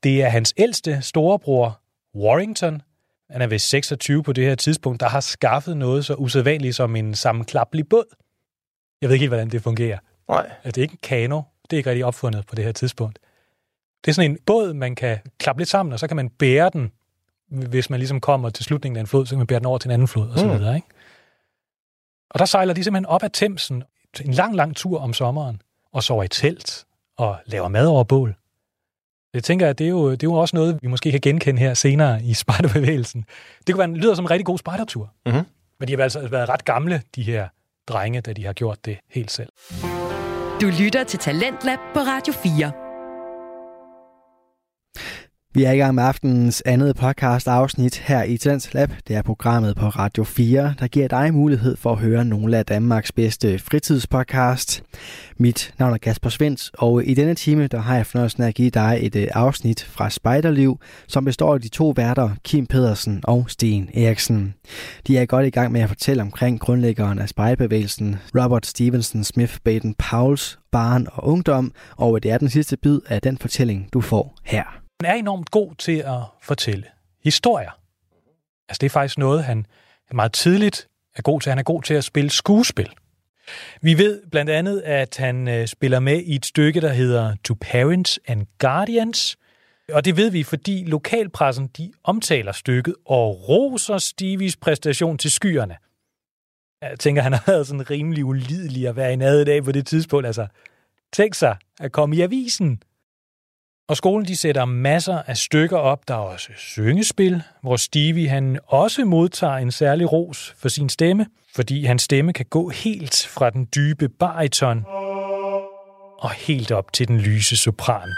Det er hans ældste storebror, Warrington. Han er vist 26 på det her tidspunkt, der har skaffet noget så usædvanligt som en sammenklaplig båd. Jeg ved ikke helt, hvordan det fungerer. Nej. Altså, det er ikke en kano. Det er ikke rigtig opfundet på det her tidspunkt. Det er sådan en båd, man kan klappe lidt sammen, og så kan man bære den, hvis man ligesom kommer til slutningen af en flod, så kan man bære den over til en anden flod, og så Mm. videre, ikke? Og der sejler de simpelthen op ad Thamesen, en lang, lang tur om sommeren, og sover i telt, og laver mad over bål. Jeg tænker, at det er, jo, det er jo også noget, vi måske kan genkende her senere i spejderbevægelsen. Det kunne være, lyder som en rigtig god spejdertur. Mhm. Men de har altså været ret gamle, de her drenge, da de har gjort det helt selv. Du lytter til Talentlab på Radio 4. Vi er i gang med aftenens andet podcast afsnit her i Tens Lab. Det er programmet på Radio 4, der giver dig mulighed for at høre nogle af Danmarks bedste fritidspodcast. Mit navn er Kasper Svens, og i denne time der har jeg fornøjelsen af at give dig et øh, afsnit fra Spejderliv, som består af de to værter, Kim Pedersen og Sten Eriksen. De er godt i gang med at fortælle omkring grundlæggeren af spejderbevægelsen, Robert Stevenson Smith Baden Powells barn og ungdom, og det er den sidste bid af den fortælling, du får her. Han er enormt god til at fortælle historier. Altså det er faktisk noget, han meget tidligt er god til. Han er god til at spille skuespil. Vi ved blandt andet, at han øh, spiller med i et stykke, der hedder To Parents and Guardians. Og det ved vi, fordi lokalpressen de omtaler stykket og roser Stevies præstation til skyerne. Jeg tænker, han har været sådan rimelig ulidelig at være i nade dag på det tidspunkt. Altså, tænk sig at komme i avisen. Og skolen de sætter masser af stykker op. Der er også syngespil, hvor Stevie han også modtager en særlig ros for sin stemme, fordi hans stemme kan gå helt fra den dybe bariton og helt op til den lyse sopran.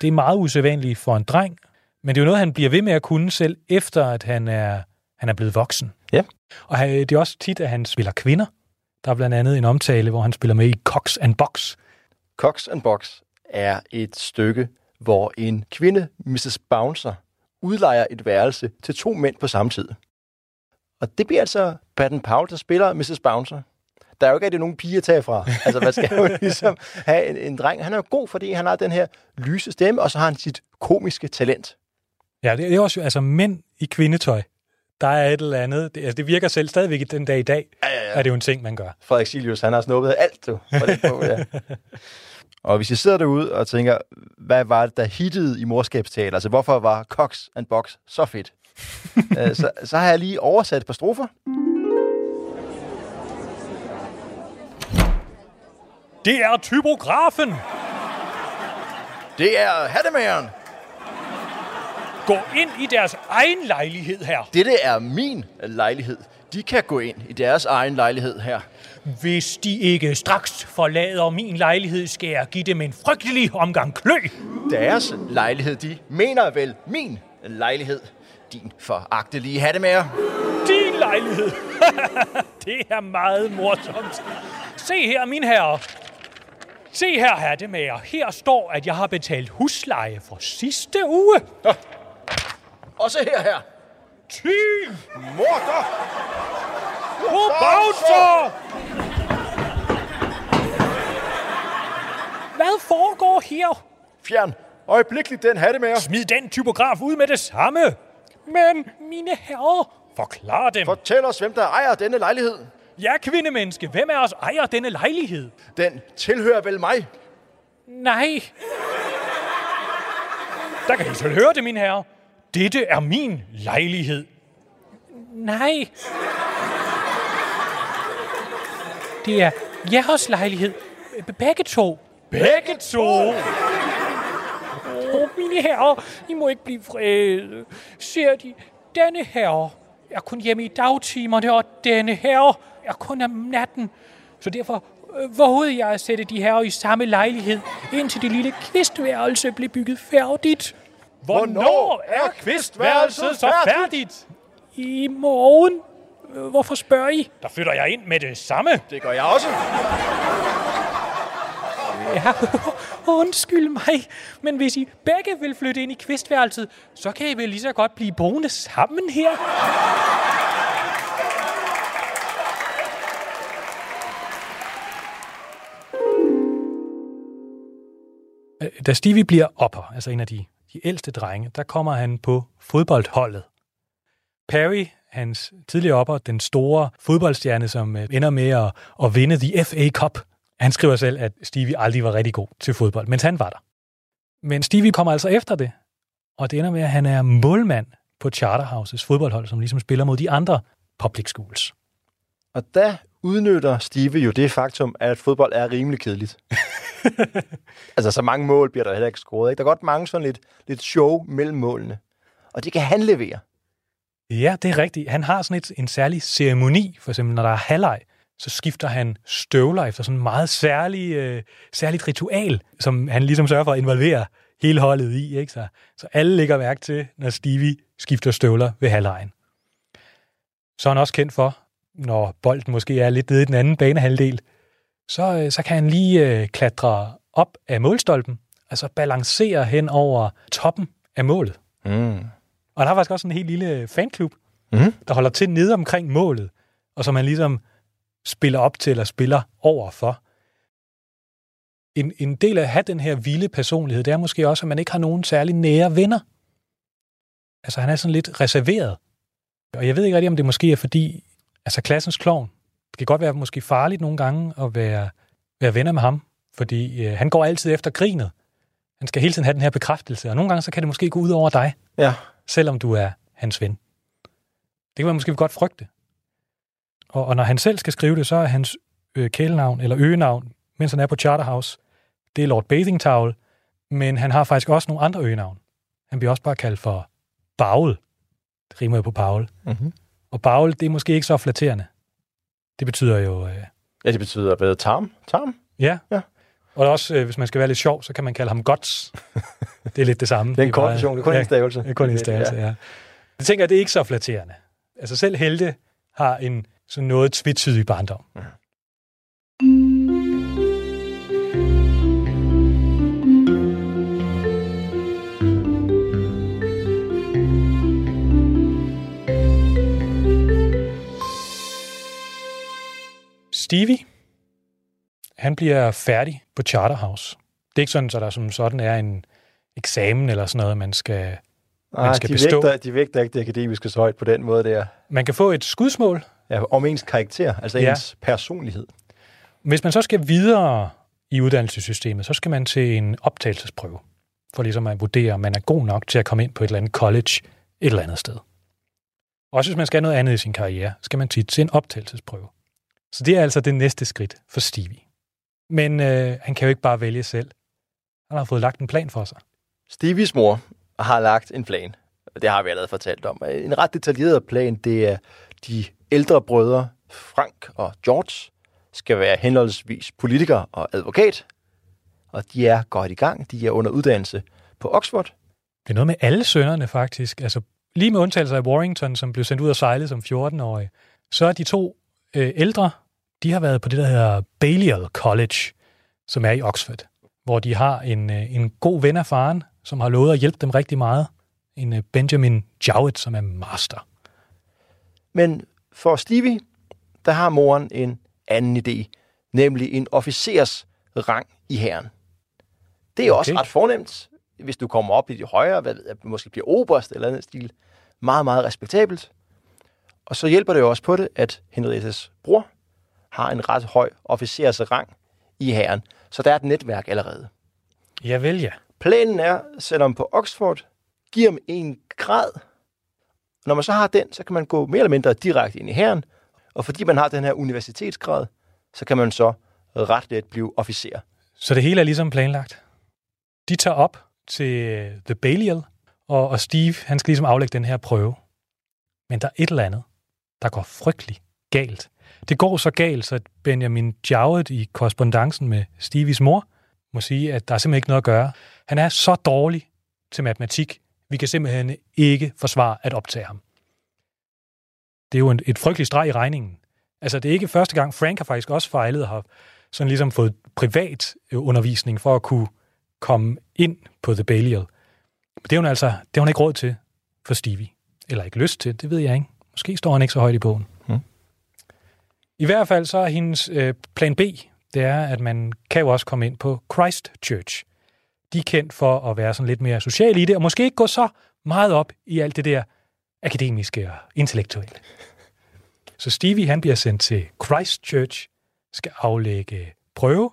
Det er meget usædvanligt for en dreng, men det er jo noget, han bliver ved med at kunne selv, efter at han er, han er blevet voksen. Ja. Og det er også tit, at han spiller kvinder. Der er blandt andet en omtale, hvor han spiller med i Cox and Box. Cox and Box er et stykke, hvor en kvinde, Mrs. Bouncer, udlejer et værelse til to mænd på samme tid. Og det bliver altså Baden Powell, der spiller Mrs. Bouncer. Der er jo ikke rigtig nogen pige at tage fra. (laughs) Altså, man skal jo ligesom have en, en dreng. Han er jo god, fordi han har den her lyse stemme, og så har han sit komiske talent. Ja, det er også altså mænd i kvindetøj. Der er et eller andet. Det, altså, det virker selv stadigvæk den dag i dag, Ja, ja, er det jo en ting, man gør. Frederik Silius, han har snuppet alt, du. På det på, ja. (laughs) Og hvis I sidder derude og tænker, hvad var det, der hittede i morskabstaler? Altså, hvorfor var Cox and Box så fedt? (laughs) Øh, så, så har jeg lige oversat et par strofer. Det er typografen! Det er hattemageren. Gå ind i deres egen lejlighed her. Dette er min lejlighed. De kan gå ind i deres egen lejlighed her. Hvis de ikke straks forlader min lejlighed, skal jeg give dem en frygtelig omgang klø. Deres lejlighed, de mener vel min lejlighed. Din foragtelige hattemager. Din lejlighed. (laughs) det er meget morsomt. Se her, min herre. Se her, hattemager. Her står, at jeg har betalt husleje for sidste uge. Også her her. Ty! Morder! På Bouncer! Hvad foregår her? Fjern øjeblikkeligt den hattemager. Smid den typograf ud med det samme. Men, mine herrer, forklar dem. For... Fortæl os, hvem der ejer denne lejlighed. Ja, kvindemenneske, hvem af os ejer denne lejlighed? Den tilhører vel mig. Nej. Der kan I selv høre det, mine herrer. Dette er min lejlighed. Nej. Det er jeres lejlighed. Begge to. Begge to? Åh, oh, mine herrer, I må ikke blive vrede. Ser de, denne herre er kun hjemme i dagtimerne, og denne herre er kun om natten. Så derfor øh, vågede jeg at sætte de herrer i samme lejlighed, indtil det lille kvistværelse blev bygget færdigt. Hvornår er kvistværelset så færdigt? I morgen. Øh, Hvorfor spørger I? Der flytter jeg ind med det samme. Det gør jeg også. Ja, (laughs) undskyld mig, men hvis I begge vil flytte ind i kvistværelset, så kan I vel lige så godt blive boende sammen her. Øh, da Stevie bliver opper, altså en af de, de ældste drenge, der kommer han på fodboldholdet. Perry, hans tidligere opper, den store fodboldstjerne, som øh, ender med at, at vinde The FA Cup, han skriver selv, at Stevie aldrig var rigtig god til fodbold, mens han var der. Men Stevie kommer altså efter det, og det ender med, at han er målmand på Charterhouses fodboldhold, som ligesom spiller mod de andre public schools. Og der udnytter Steve jo det faktum, at fodbold er rimelig kedeligt. (laughs) altså, så mange mål bliver der heller ikke scoret. Ikke? Der er godt mange sådan lidt, lidt show mellem målene. Og det kan han levere. Ja, det er rigtigt. Han har sådan et, en særlig ceremoni, for eksempel når der er halvleg, så skifter han støvler efter sådan en meget særlig, øh, særligt ritual, som han ligesom sørger for at involvere hele holdet i. Ikke? Så, så alle lægger mærke til, når Stevie skifter støvler ved halvlejen. Så er han også kendt for, når bolden måske er lidt nede i den anden banehalvdel, så, øh, så kan han lige øh, klatre op af målstolpen, altså balancere hen over toppen af målet. Mm. Og han har faktisk også en helt lille fanklub, Mhm. der holder til nede omkring målet, og som han ligesom spiller op til, eller spiller over for. En, en del af at have den her vilde personlighed, det er måske også, at man ikke har nogen særlig nære venner. Altså, han er sådan lidt reserveret. Og jeg ved ikke rigtig, om det måske er fordi, altså klassens klovn, det kan godt være måske farligt nogle gange at være, være venner med ham, fordi øh, han går altid efter grinet. Han skal hele tiden have den her bekræftelse, og nogle gange så kan det måske gå ud over dig Ja. selvom du er hans ven. Det kan man måske godt frygte. Og, og når han selv skal skrive det, så er hans øh, kælenavn, eller øgenavn, mens han er på Charterhouse, det er Lord Bathing Towel, men han har faktisk også nogle andre øgenavn. Han bliver også bare kaldt for Baul. Det rimer jo på Paul. Mm-hmm. Og Baul, det er måske ikke så flatterende. Det betyder jo, øh, Ja, det betyder hvad? Tarm? Tarm? ja. Ja. Og også, øh, hvis man skal være lidt sjov, så kan man kalde ham Guts. det er lidt det samme. (laughs) Det er en kort version, det er kun ja, en stavelse. Det er kun en stavelse, ja. Jeg tænker, at det er ikke så flatterende. Altså selv Helte har en sådan noget tvetydig barndom. Stevie, han bliver færdig på Charterhouse. Det er ikke sådan, at der som sådan er en eksamen eller sådan noget, man skal... Nej, skal de bestå. vægter, de vægter ikke det akademiske så højt på den måde der. Man kan få et skudsmål, Ja, om ens karakter, altså Ja. ens personlighed. Hvis man så skal videre i uddannelsessystemet, så skal man til en optagelsesprøve, for ligesom at vurdere, om man er god nok til at komme ind på et eller andet college et eller andet sted. Også hvis man skal have noget andet i sin karriere, skal man tit til en optagelsesprøve. Så det er altså det næste skridt for Stevie. Men øh, han kan jo ikke bare vælge selv. Han har fået lagt en plan for sig. Stevies mor har lagt en plan. Det har vi allerede fortalt om. En ret detaljeret plan, det er de ældre brødre, Frank og George, skal være henholdsvis politiker og advokat. Og de er godt i gang. De er under uddannelse på Oxford. Det er noget med alle sønnerne faktisk. Altså lige med undtagelse af Warrington, som blev sendt ud og sejle som 14-årig, så er de to øh, ældre, de har været på det, der hedder Balliol College, som er i Oxford, hvor de har en, øh, en god ven af faren, som har lovet at hjælpe dem rigtig meget. En øh, Benjamin Jowett, som er master. Men for Stevie, der har moren en anden idé, nemlig en officers rang i hæren. Det er okay. også ret fornemt, hvis du kommer op i de højere, hvad ved jeg, måske bliver oberst eller andet stil. Meget, meget respektabelt. Og så hjælper det jo også på det, at Henriettes bror har en ret høj officers rang i hæren. Så der er et netværk allerede. Jeg vel ja. Planen er, selvom på Oxford, giver dem en grad. Når man så har den, så kan man gå mere eller mindre direkte ind i hæren, og fordi man har den her universitetsgrad, så kan man så ret let blive officer. Så det hele er ligesom planlagt. De tager op til øh, The Balliol, og, og Steve, han skal ligesom aflægge den her prøve. Men der er et eller andet, der går frygtelig galt. Det går så galt, så Benjamin Jowett i korrespondancen med Stevies mor må sige, at der er simpelthen ikke noget at gøre. Han er så dårlig til matematik, vi kan simpelthen ikke forsvare at optage ham. Det er jo en, et frygteligt streg i regningen. Altså, det er ikke første gang. Frank har faktisk også fejlet og har sådan ligesom fået privat øh, undervisning for at kunne komme ind på The Balliol. Men det er hun altså det har hun ikke råd til for Stevie. Eller ikke lyst til, det ved jeg ikke. Måske står han ikke så højt i bogen. Hmm. I hvert fald så er hendes øh, plan B, det er, at man kan jo også komme ind på Christ Church. De er kendt for at være sådan lidt mere sociale i det, og måske ikke gå så meget op i alt det der akademiske og intellektuelle. Så Stevie, han bliver sendt til Christchurch, skal aflægge prøve.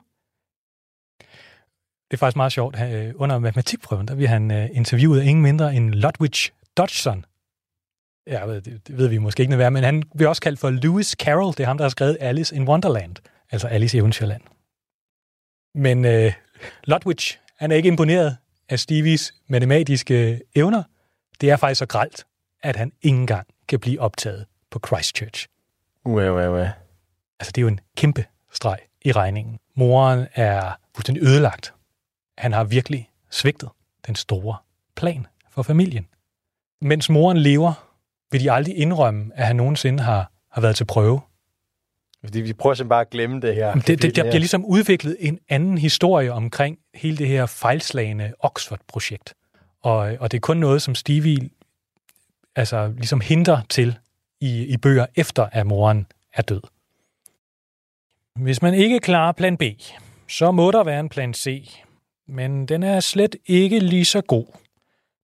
Det er faktisk meget sjovt. Øh, under matematikprøven, der bliver han øh, interviewet af ingen mindre end Ludwig Dodgson. Ja, det, det ved vi måske ikke noget være, men han bliver også kaldt for Lewis Carroll. Det er ham, der har skrevet Alice in Wonderland, altså Alice i Eventyrland. Men øh, Ludwig, han er ikke imponeret af Stevies matematiske evner. Det er faktisk så gralt, at han ikke engang kan blive optaget på Christchurch. Uæh, uæh, uæh. Altså, det er jo en kæmpe streg i regningen. Moren er fuldstændig ødelagt. Han har virkelig svigtet den store plan for familien. Mens moren lever, vil de aldrig indrømme, at han nogensinde har, har været til prøve. Fordi vi prøver simpelthen bare at glemme det her. Det, det, der bliver ligesom udviklet en anden historie omkring hele det her fejlslagende Oxford-projekt. Og, og det er kun noget, som Stevie altså, ligesom hindrer til i, i bøger, efter at moren er død. Hvis man ikke klarer plan B, så må der være en plan C, men den er slet ikke lige så god.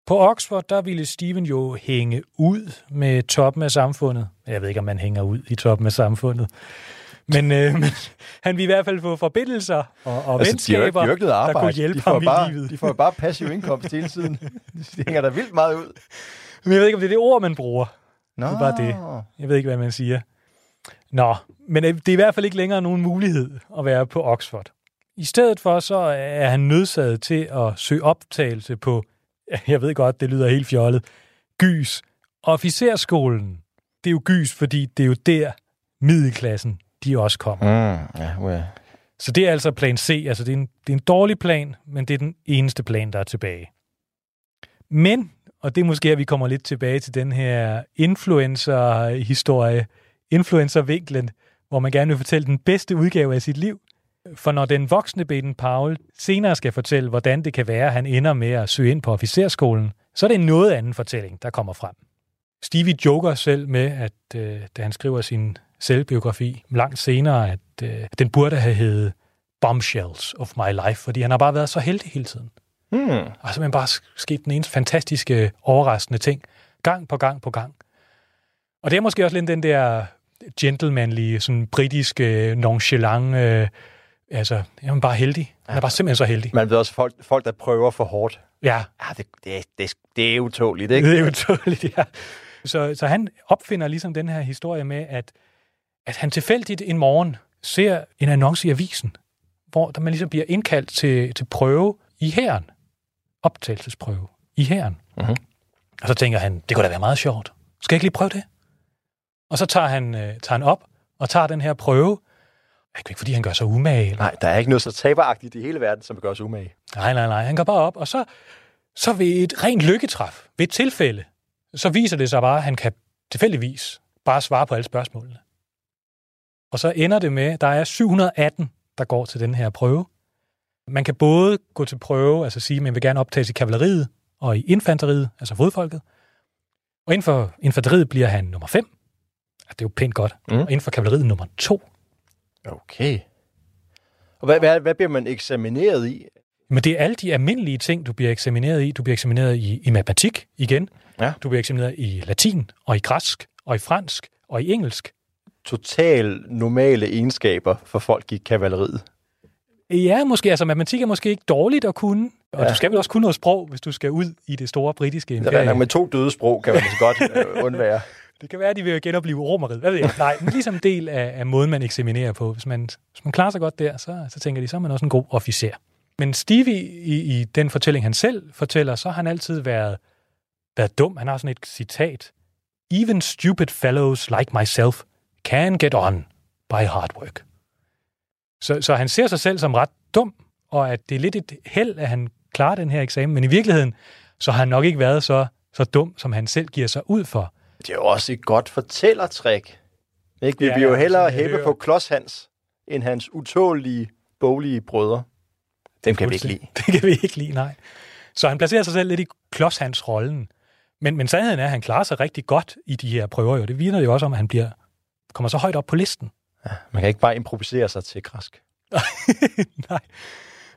På Oxford, der ville Steven jo hænge ud med toppen af samfundet. Jeg ved ikke, om man hænger ud i toppen af samfundet. Men, øh, (laughs) men han vil i hvert fald få forbindelser og, og altså, venskaber, de de der kunne hjælpe de ham bare, i livet. De får bare passiv indkomst hele tiden. (laughs) De hænger der vildt meget ud. Men jeg ved ikke, om det er det ord, man bruger. Nå. Det er bare det. Jeg ved ikke, hvad man siger. Nå, men øh, det er i hvert fald ikke længere nogen mulighed at være på Oxford. I stedet for, så er han nødsaget til at søge optagelse på, (laughs) jeg ved godt, det lyder helt fjollet, Gys, officerskolen. Det er jo Gys, fordi det er jo der middelklassen, de også kommer. Mm, ja, well. Så det er altså plan C. Altså det er, en, det er en dårlig plan, men det er den eneste plan, der er tilbage. Men, og det er måske, at vi kommer lidt tilbage til den her influencer-historie, influencer-vinklen, hvor man gerne vil fortælle den bedste udgave af sit liv. For når den voksne Baden Powell senere skal fortælle, hvordan det kan være, at han ender med at søge ind på officerskolen, så er det en noget anden fortælling, der kommer frem. Stevie joker selv med, at øh, da han skriver sin selvbiografi langt senere, at øh, den burde have heddet Bombshells of My Life, fordi han har bare været så heldig hele tiden. Hmm. Og simpelthen bare sket den eneste fantastiske, overraskende ting, gang på gang på gang. Og det er måske også lidt den der gentlemanlige, sådan britiske, nonchalant, øh, altså, jeg er bare heldig. Han er bare simpelthen så heldig. Man ved også, folk, folk der prøver for hårdt. Ja, Ja, det, det, det, det er utåligt, ikke? (laughs) det er utroligt, ja. Så, så han opfinder ligesom den her historie med, at, at han tilfældigt en morgen ser en annonce i avisen, hvor der man ligesom bliver indkaldt til, til prøve i hæren. Optagelsesprøve i hæren. Mhm. Og så tænker han, det kunne da være meget sjovt. Skal jeg ikke lige prøve det? Og så tager han, øh, tager han op og tager den her prøve. Ikke fordi han gør sig umage. Eller? Nej, der er ikke noget så taberagtigt i hele verden, som gør os umage. Nej, nej, nej. Han går bare op, og så, så ved et rent lykketræf, ved et tilfælde, så viser det sig bare, at han kan tilfældigvis bare svare på alle spørgsmålene. Og så ender det med, at der er 718, der går til den her prøve. Man kan både gå til prøve, altså sige, at man vil gerne optages i kavaleriet og i infanteriet, altså fodfolket. Og inden for infanteriet bliver han nummer 5. Det er jo pænt godt. Mm. Og inden for kavaleriet nummer 2. Okay. Og hvad, hvad, hvad bliver man eksamineret i? Men det er alle de almindelige ting, du bliver eksamineret i. Du bliver eksamineret i, i matematik igen. Ja. Du bliver eksamineret i latin, og i græsk, og i fransk, og i engelsk. Total normale egenskaber for folk i kavaleriet. Ja, måske. Altså, matematik er måske ikke dårligt at kunne. Og Ja. du skal vel også kunne noget sprog, hvis du skal ud i det store britiske er imperium. nok med to døde sprog, kan man så godt øh, undvære. Det kan være, at de vil genopleve romeriet. Hvad ved jeg? Nej, men ligesom del af, af måden, man eksaminerer på. Hvis man, hvis man klarer sig godt der, så, så tænker de, så er man også en god officer. Men Stevie, i, i den fortælling, han selv fortæller, så har han altid været, været dum. Han har sådan et citat. Even stupid fellows like myself can get on by hard work. Så, så han ser sig selv som ret dum, og at det er lidt et held, at han klarer den her eksamen. Men i virkeligheden, så har han nok ikke været så, så dum, som han selv giver sig ud for. Det er jo også et godt fortællertrik. Ikke? Vi Ja, vil jo hellere hæppe på klodshans, end hans utålige, boglige brødre. Dem kan vi ikke lide. (laughs) Det kan vi ikke lide, nej. Så han placerer sig selv lidt i klodshands-rollen. Men, men sandheden er, at han klarer sig rigtig godt i de her prøver. Jo. Det vidner jo også om, at han bliver, kommer så højt op på listen. Ja, man kan ikke bare improvisere sig til græsk. (laughs) nej.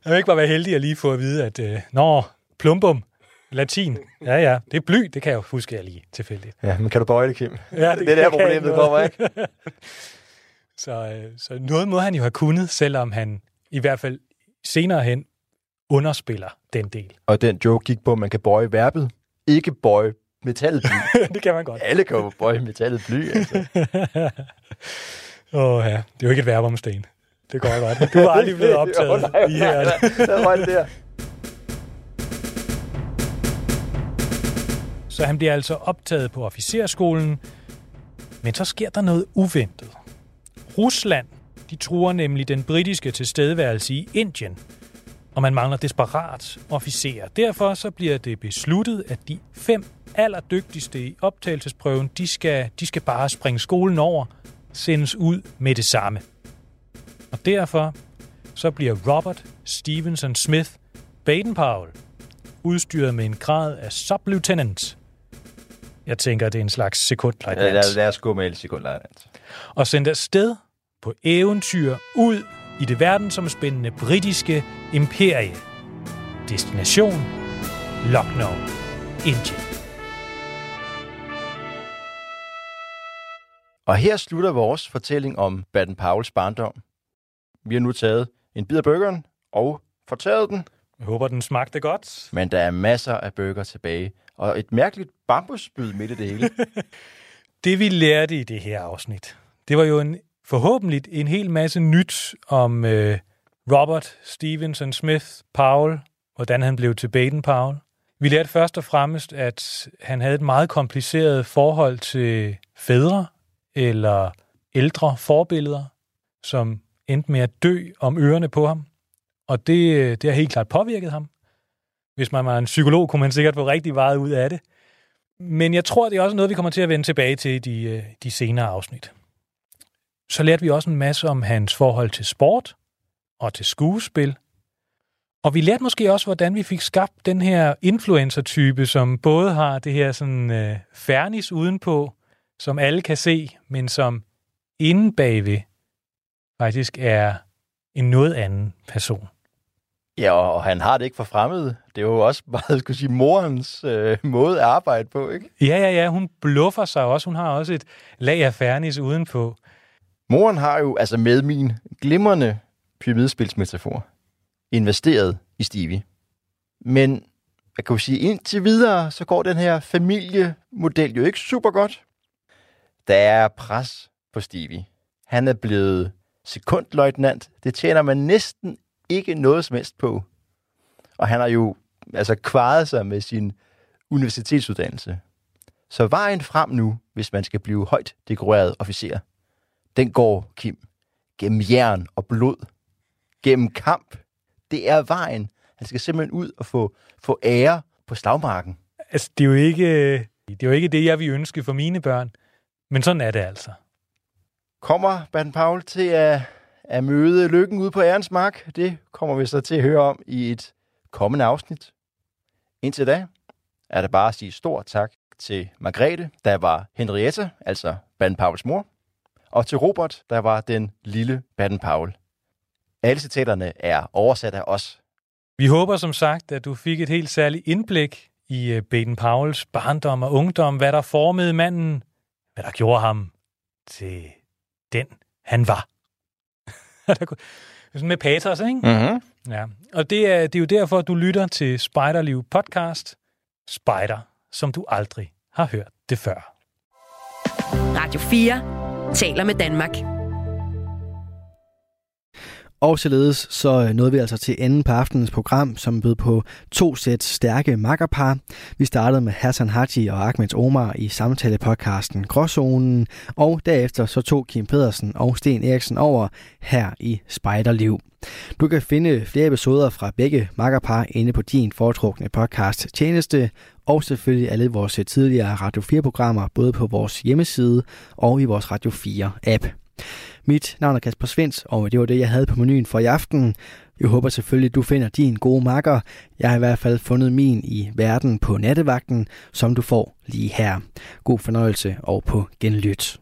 Jeg vil ikke bare være heldig at lige få at vide, at øh, nå, plumbum, latin, ja ja, det er bly, det kan jeg jo huske, jeg lige tilfældigt. Ja, men kan du bøje det, Kim? Ja, det, det er der problemet kommer, ikke? (laughs) så, øh, så noget må han jo have kunnet, selvom han i hvert fald senere hen underspiller den del. Og den joke gik på, at man kan bøje verbet, ikke bøje metallet bly. (laughs) det kan man godt. Alle kan jo bøje metallet bly, altså. (laughs) Åh oh, ja, det er jo ikke et verb om sten. Det går godt. Du er aldrig blevet optaget jo, nej, i her. Der, der var det der. Så han bliver altså optaget på officerskolen, men så sker der noget uventet. Rusland, de truer nemlig den britiske tilstedeværelse i Indien, og man mangler desperat officerer. Derfor så bliver det besluttet, at de fem allerdygtigste i optagelsesprøven, de skal, de skal bare springe skolen over, sendes ud med det samme. Og derfor så bliver Robert Stevenson Smith Baden-Powell udstyret med en grad af sublieutenant. Jeg tænker, det er en slags sekundlejtnant. Lad, lad os gå med sekundlejtnant. Og sendt afsted på eventyr ud i det verdensomspændende britiske imperie. Destination Lucknow, Indien. Og her slutter vores fortælling om Baden Powells barndom. Vi har nu taget en bid af burgeren og fortæret den. Jeg håber, den smagte godt. Men der er masser af burger tilbage, og et mærkeligt bambusspyd midt i det hele. (laughs) det vi lærte i det her afsnit, det var jo en, forhåbentlig en hel masse nyt om øh, Robert Stevenson Smith Powell, hvordan han blev til Baden Powell. Vi lærte først og fremmest, at han havde et meget kompliceret forhold til fædre eller ældre forbilleder, som endte med at dø om ørerne på ham. Og det, øh, det har helt klart påvirket ham. Hvis man var en psykolog, kunne man sikkert få rigtig meget ud af det. Men jeg tror, det er også noget, vi kommer til at vende tilbage til i de, øh, de senere afsnit. Så lærte vi også en masse om hans forhold til sport og til skuespil. Og vi lærte måske også, hvordan vi fik skabt den her influencer-type, som både har det her sådan øh, fernis udenpå, som alle kan se, men som inde bagved faktisk er en noget anden person. Ja, og han har det ikke for fremmed. Det er jo også (laughs) bare, skulle sige, morens øh, måde at arbejde på, ikke? Ja, ja, ja. Hun bluffer sig også. Hun har også et lag af fernis udenpå. Moren har jo, altså med min glimrende pyramidespilsmetafor, investeret i Stevie. Men jeg kan jo sige, indtil videre, så går den her familiemodel jo ikke super godt. Der er pres på Stevie. Han er blevet sekundløjtnant. Det tjener man næsten ikke noget som helst på. Og han har jo altså kvaret sig med sin universitetsuddannelse. Så vejen frem nu, hvis man skal blive højt dekoreret officer, den går, Kim, gennem jern og blod. Gennem kamp. Det er vejen. Han skal simpelthen ud og få, få ære på slagmarken. Altså, det er jo ikke det, er jo ikke det jeg vil ønske for mine børn. Men sådan er det altså. Kommer Baden Paul til at, at møde lykken ude på ærens mark? Det kommer vi så til at høre om i et kommende afsnit. Indtil da er det bare at sige stor tak til Margrethe, der var Henriette, altså Baden Pauls mor, og til Robert, der var den lille Baden Paul. Alle citaterne er oversat af os. Vi håber som sagt, at du fik et helt særligt indblik i øh, Baden Pauls barndom og ungdom, hvad der formede manden, hvad der gjorde ham til den, han var. (laughs) Med patos, ikke? Mm-hmm. Ja. Og det er, det er jo derfor, at du lytter til Spiderliv podcast. Spider, som du aldrig har hørt det før. Radio 4 taler med Danmark. Og således så øh, nåede vi altså til enden på aftenens program, som bød på to sæt stærke makkerpar. Vi startede med Hassan Haji og Ahmed Omar i samtalepodcasten Gråzonen, og derefter så tog Kim Pedersen og Sten Eriksen over her i Spejderliv. Du kan finde flere episoder fra begge makkerpar inde på din foretrukne podcast tjeneste, og selvfølgelig alle vores tidligere Radio 4-programmer, både på vores hjemmeside og i vores Radio 4-app. Mit navn er Kasper Svens, og det var det, jeg havde på menuen for i aften. Jeg håber selvfølgelig, at du finder din gode makker. Jeg har i hvert fald fundet min i verden på nattevagten, som du får lige her. God fornøjelse og på genlyt.